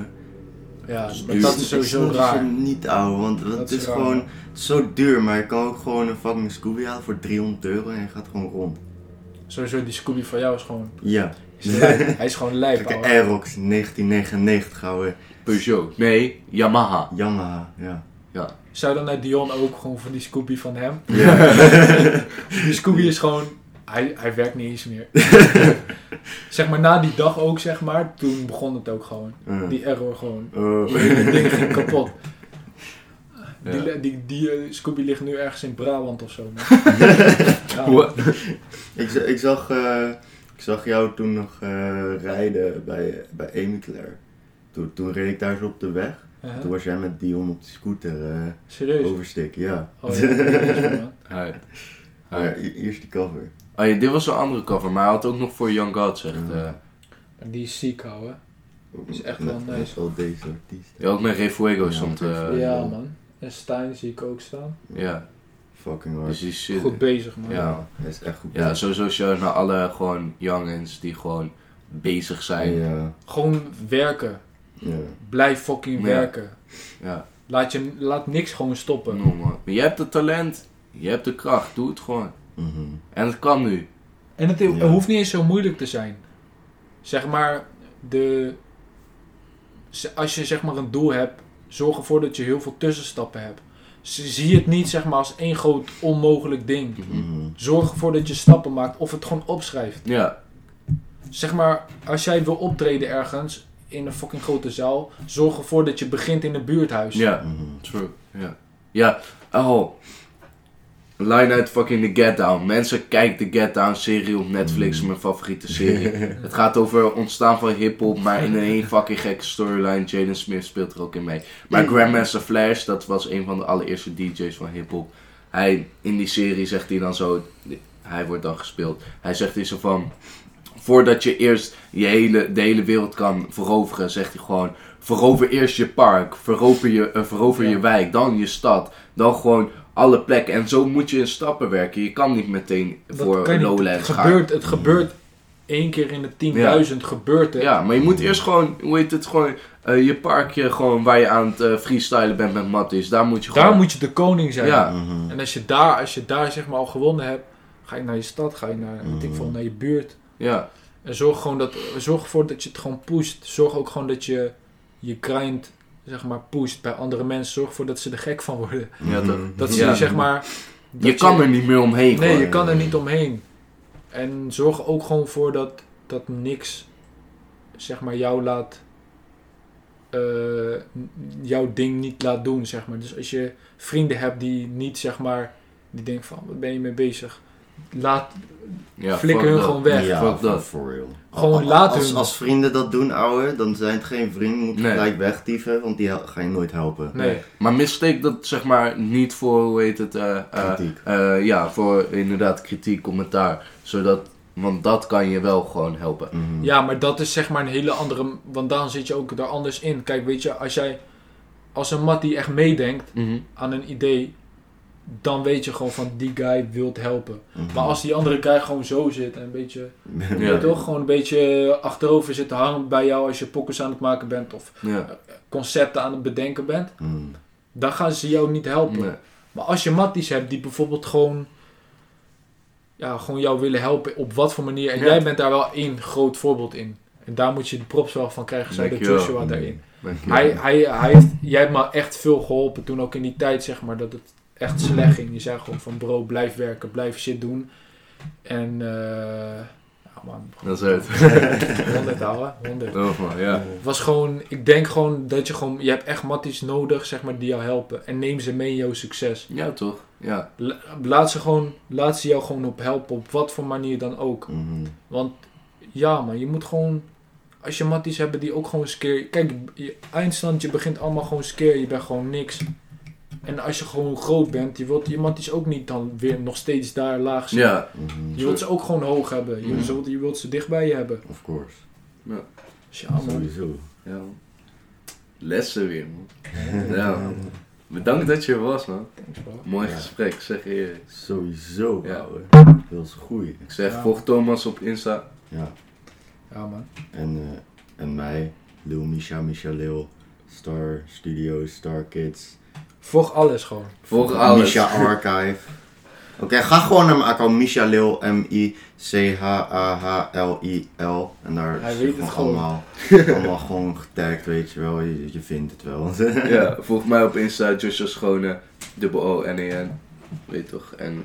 Ja, maar duur. dat is sowieso raar. ze niet, ouwe, want, want Dat het is gewoon zo duur, maar je kan ook gewoon een fucking Scooby halen voor 300 euro en je gaat gewoon rond. Sowieso die Scooby van jou is gewoon... Ja. is. Hij is gewoon lijp, Kijk, ouwe. Aerox 1999, ouwe. Peugeot. Nee, Yamaha. Yamaha, ja. Zou dan naar Dion ook gewoon voor die Scooby van hem? Ja. Die Scooby is gewoon... Hij, hij werkt niet eens meer. zeg maar, na die dag ook, zeg maar. Toen begon het ook gewoon. Uh. Die error gewoon. Oh. Die ding ging kapot. Ja. Die, die, die eh, Scooby ligt nu ergens in Brabant of zo. Ja. Ik, ik, zag, eh, ik zag jou toen nog eh, rijden bij, bij Amy Claire. Toen, toen reed ik daar zo op de weg. Toen was jij met Dion op de scooter eh Serieus? oversteken, ja. Oh, ja, dat is die cover. Oh ja, dit was een andere cover, maar hij had ook nog voor Young God, zegt. Ja. eh. En die is ziek, ouwe. Is echt Met- wel nice. al deze artiesten. Ja, ook met Refuego Ja, stond... eh, ja, man. En Stijn zie ik ook staan. ja, Fucking hard. dus die shit. Goed bezig, man. Ja. Hij is echt goed. Ja, sowieso shout naar alle gewoon youngins die gewoon bezig zijn. Gewoon werken. Ja. Blijf fucking werken. ja. Laat, je, laat niks gewoon stoppen. No, man. Je hebt het talent, je hebt de kracht, doe het gewoon. Mhm. En het kan nu. En het, Ja. hoeft niet eens zo moeilijk te zijn. Zeg maar, de, als je zeg maar een doel hebt, zorg ervoor dat je heel veel tussenstappen hebt. Zie het niet zeg maar als één groot onmogelijk ding. Mhm. Zorg ervoor dat je stappen maakt of het gewoon opschrijft. Ja, Zeg maar, als jij wil optreden ergens in een fucking grote zaal, zorg ervoor dat je begint in een buurthuis. ja, Mhm. true. Ja, ja. oh. Line uit fucking The Get Down. Mensen, kijk de Get Down serie op Netflix, mijn favoriete serie. Het gaat over het ontstaan van hip-hop, maar in een één fucking gekke storyline. Jaden Smith speelt er ook in mee. Maar Grandmaster Flash, dat was een van de allereerste DJ's van hip-hop. Hij, in die serie zegt hij dan zo, hij wordt dan gespeeld. Hij zegt hij zo van, voordat je eerst je hele, de hele wereld kan veroveren, zegt hij gewoon, verover eerst je park, verover je, eh, verover Ja. je wijk, dan je stad, dan gewoon alle plekken. En zo moet je in stappen werken. Je kan niet meteen Dat voor. Lowlands het gaan. gebeurt, het gebeurt één keer in de 10.000 gebeurt het. Ja, maar je moet eerst gewoon, hoe heet het, gewoon eh, je parkje gewoon waar je aan het eh, freestylen bent met matties. Daar moet je Daar gewoon... moet je de koning zijn. Ja. Mhm. En als je daar, als je daar zeg maar al gewonnen hebt, ga je naar je stad, ga je naar, ik veel, naar je buurt. Ja, En zorg gewoon dat, zorg ervoor dat je het gewoon pusht. Zorg ook gewoon dat je je grind, zeg maar, pusht bij andere mensen. Zorg ervoor dat ze er gek van worden. ja toch. Dat ze Ja. zeg maar... Je dat kan er niet meer omheen Nee, gewoon. je kan er niet omheen. En zorg ook gewoon voor dat, dat niks, zeg maar, jou laat... eh, jouw ding niet laat doen, zeg maar. Dus als je vrienden hebt die niet, zeg maar... Die denken van, wat ben je mee bezig? Laat, Ja, flikker hun dat. gewoon weg. Ja, Fuck dat. for real. Gewoon laat als, hun- als vrienden dat doen, ouwe, dan zijn het geen vrienden. Moet je Nee. gelijk wegdieven, want die ga je nooit helpen. nee. Maar mistake dat zeg maar niet voor, hoe heet het, eh, eh, Kritiek. eh, ja, voor inderdaad kritiek, commentaar. Zodat, want dat kan je wel gewoon helpen. Mhm. Ja, maar dat is zeg maar een hele andere... Want dan zit je ook er anders in. Kijk, weet je, als jij... Als een mat die echt meedenkt aan een idee... Dan weet je gewoon van, die guy wilt helpen. Mhm. Maar als die andere guy gewoon zo zit en een beetje... Ja. Weet toch? Gewoon een beetje achterover zit te hangen bij jou als je pokkers aan het maken bent. Of Ja. concepten aan het bedenken bent. Mhm. Dan gaan ze jou niet helpen. Nee. Maar als je matties hebt die bijvoorbeeld gewoon... Ja, gewoon jou willen helpen op wat voor manier. En Ja. jij bent daar wel één groot voorbeeld in. En daar moet je de props wel van krijgen. Zo de. Joshua daarin. Hij, hij, hij heeft, jij hebt me echt veel geholpen toen ook in die tijd, zeg maar, dat het echt slecht ging. Je zei gewoon van bro, blijf werken, blijf shit doen. En, ja man, Dat is het. 100 houden, 100. Oh, man, ja. Het was gewoon, ik denk gewoon dat je gewoon, je hebt echt matties nodig, zeg maar, die jou helpen. En neem ze mee in jouw succes. Ja, toch? Ja. La- Laat ze gewoon, laat ze jou gewoon op helpen, op wat voor manier dan ook. Mhm. Want ja, man, je moet gewoon. Als je matties hebben die ook gewoon scare. Kijk, je eindstand, je begint allemaal gewoon scare. Je bent gewoon niks. En als je gewoon groot bent, je wilt je matties ook niet dan weer nog steeds daar laag zien. Ja. Mhm. Je wilt ze ook gewoon hoog hebben. Je, Mhm. wilt, je wilt ze dicht bij je hebben. Of course. Dus ja, man. Sowieso. ja. Lessen weer, man. Ja. Bedankt dat je er was, man. Mooi Ja. gesprek, zeg je eerlijk. Sowieso, Ja. ouwe. Dat is goed. Ik zeg, Ja. volg Thomas op Insta. Ja. Ja, man. En, eh, en mij, Lil Misha, Misha Lil, Star Studios, Star Kids. Volg alles gewoon. Volg alles. Misha Archive. Oké, ga gewoon naar mijn account Misha Lil, M-I-C-H-A-H-L-I-L. En daar Hij weet het gewoon allemaal, allemaal gewoon getagd, weet je wel. Je, je vindt het wel. Ja, volg mij op Insta, Joshua Schone, dubbel O-N-E-N. Weet je toch? En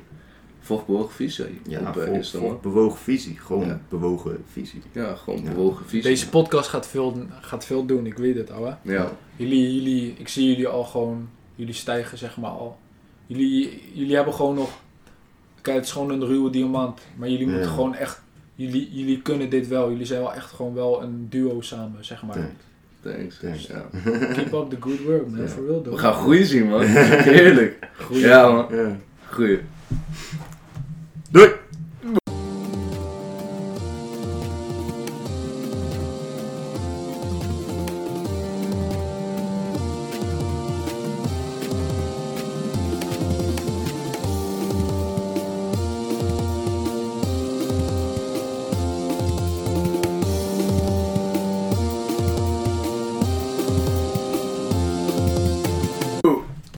volg Bewogen Visie Ja, op eh, vol, Insta, vol man. bewogen visie. Gewoon Ja. bewogen visie. Ja, gewoon Ja. Bewogen Visie. Deze podcast gaat veel, gaat veel doen, ik weet het, ouwe. Ja, Jullie, jullie, ik zie jullie al gewoon, jullie stijgen zeg maar al. Jullie, jullie hebben gewoon nog, kijk het is gewoon een ruwe diamant, maar jullie moeten Ja. gewoon echt, jullie, jullie kunnen dit wel. Jullie zijn wel echt gewoon wel een duo samen, zeg maar. Thanks. thanks. Thanks. Ja. Keep up the good work, man, for real We gaan groeien zien, man. Heerlijk. Groeien. Ja, man. Ja. Groeien.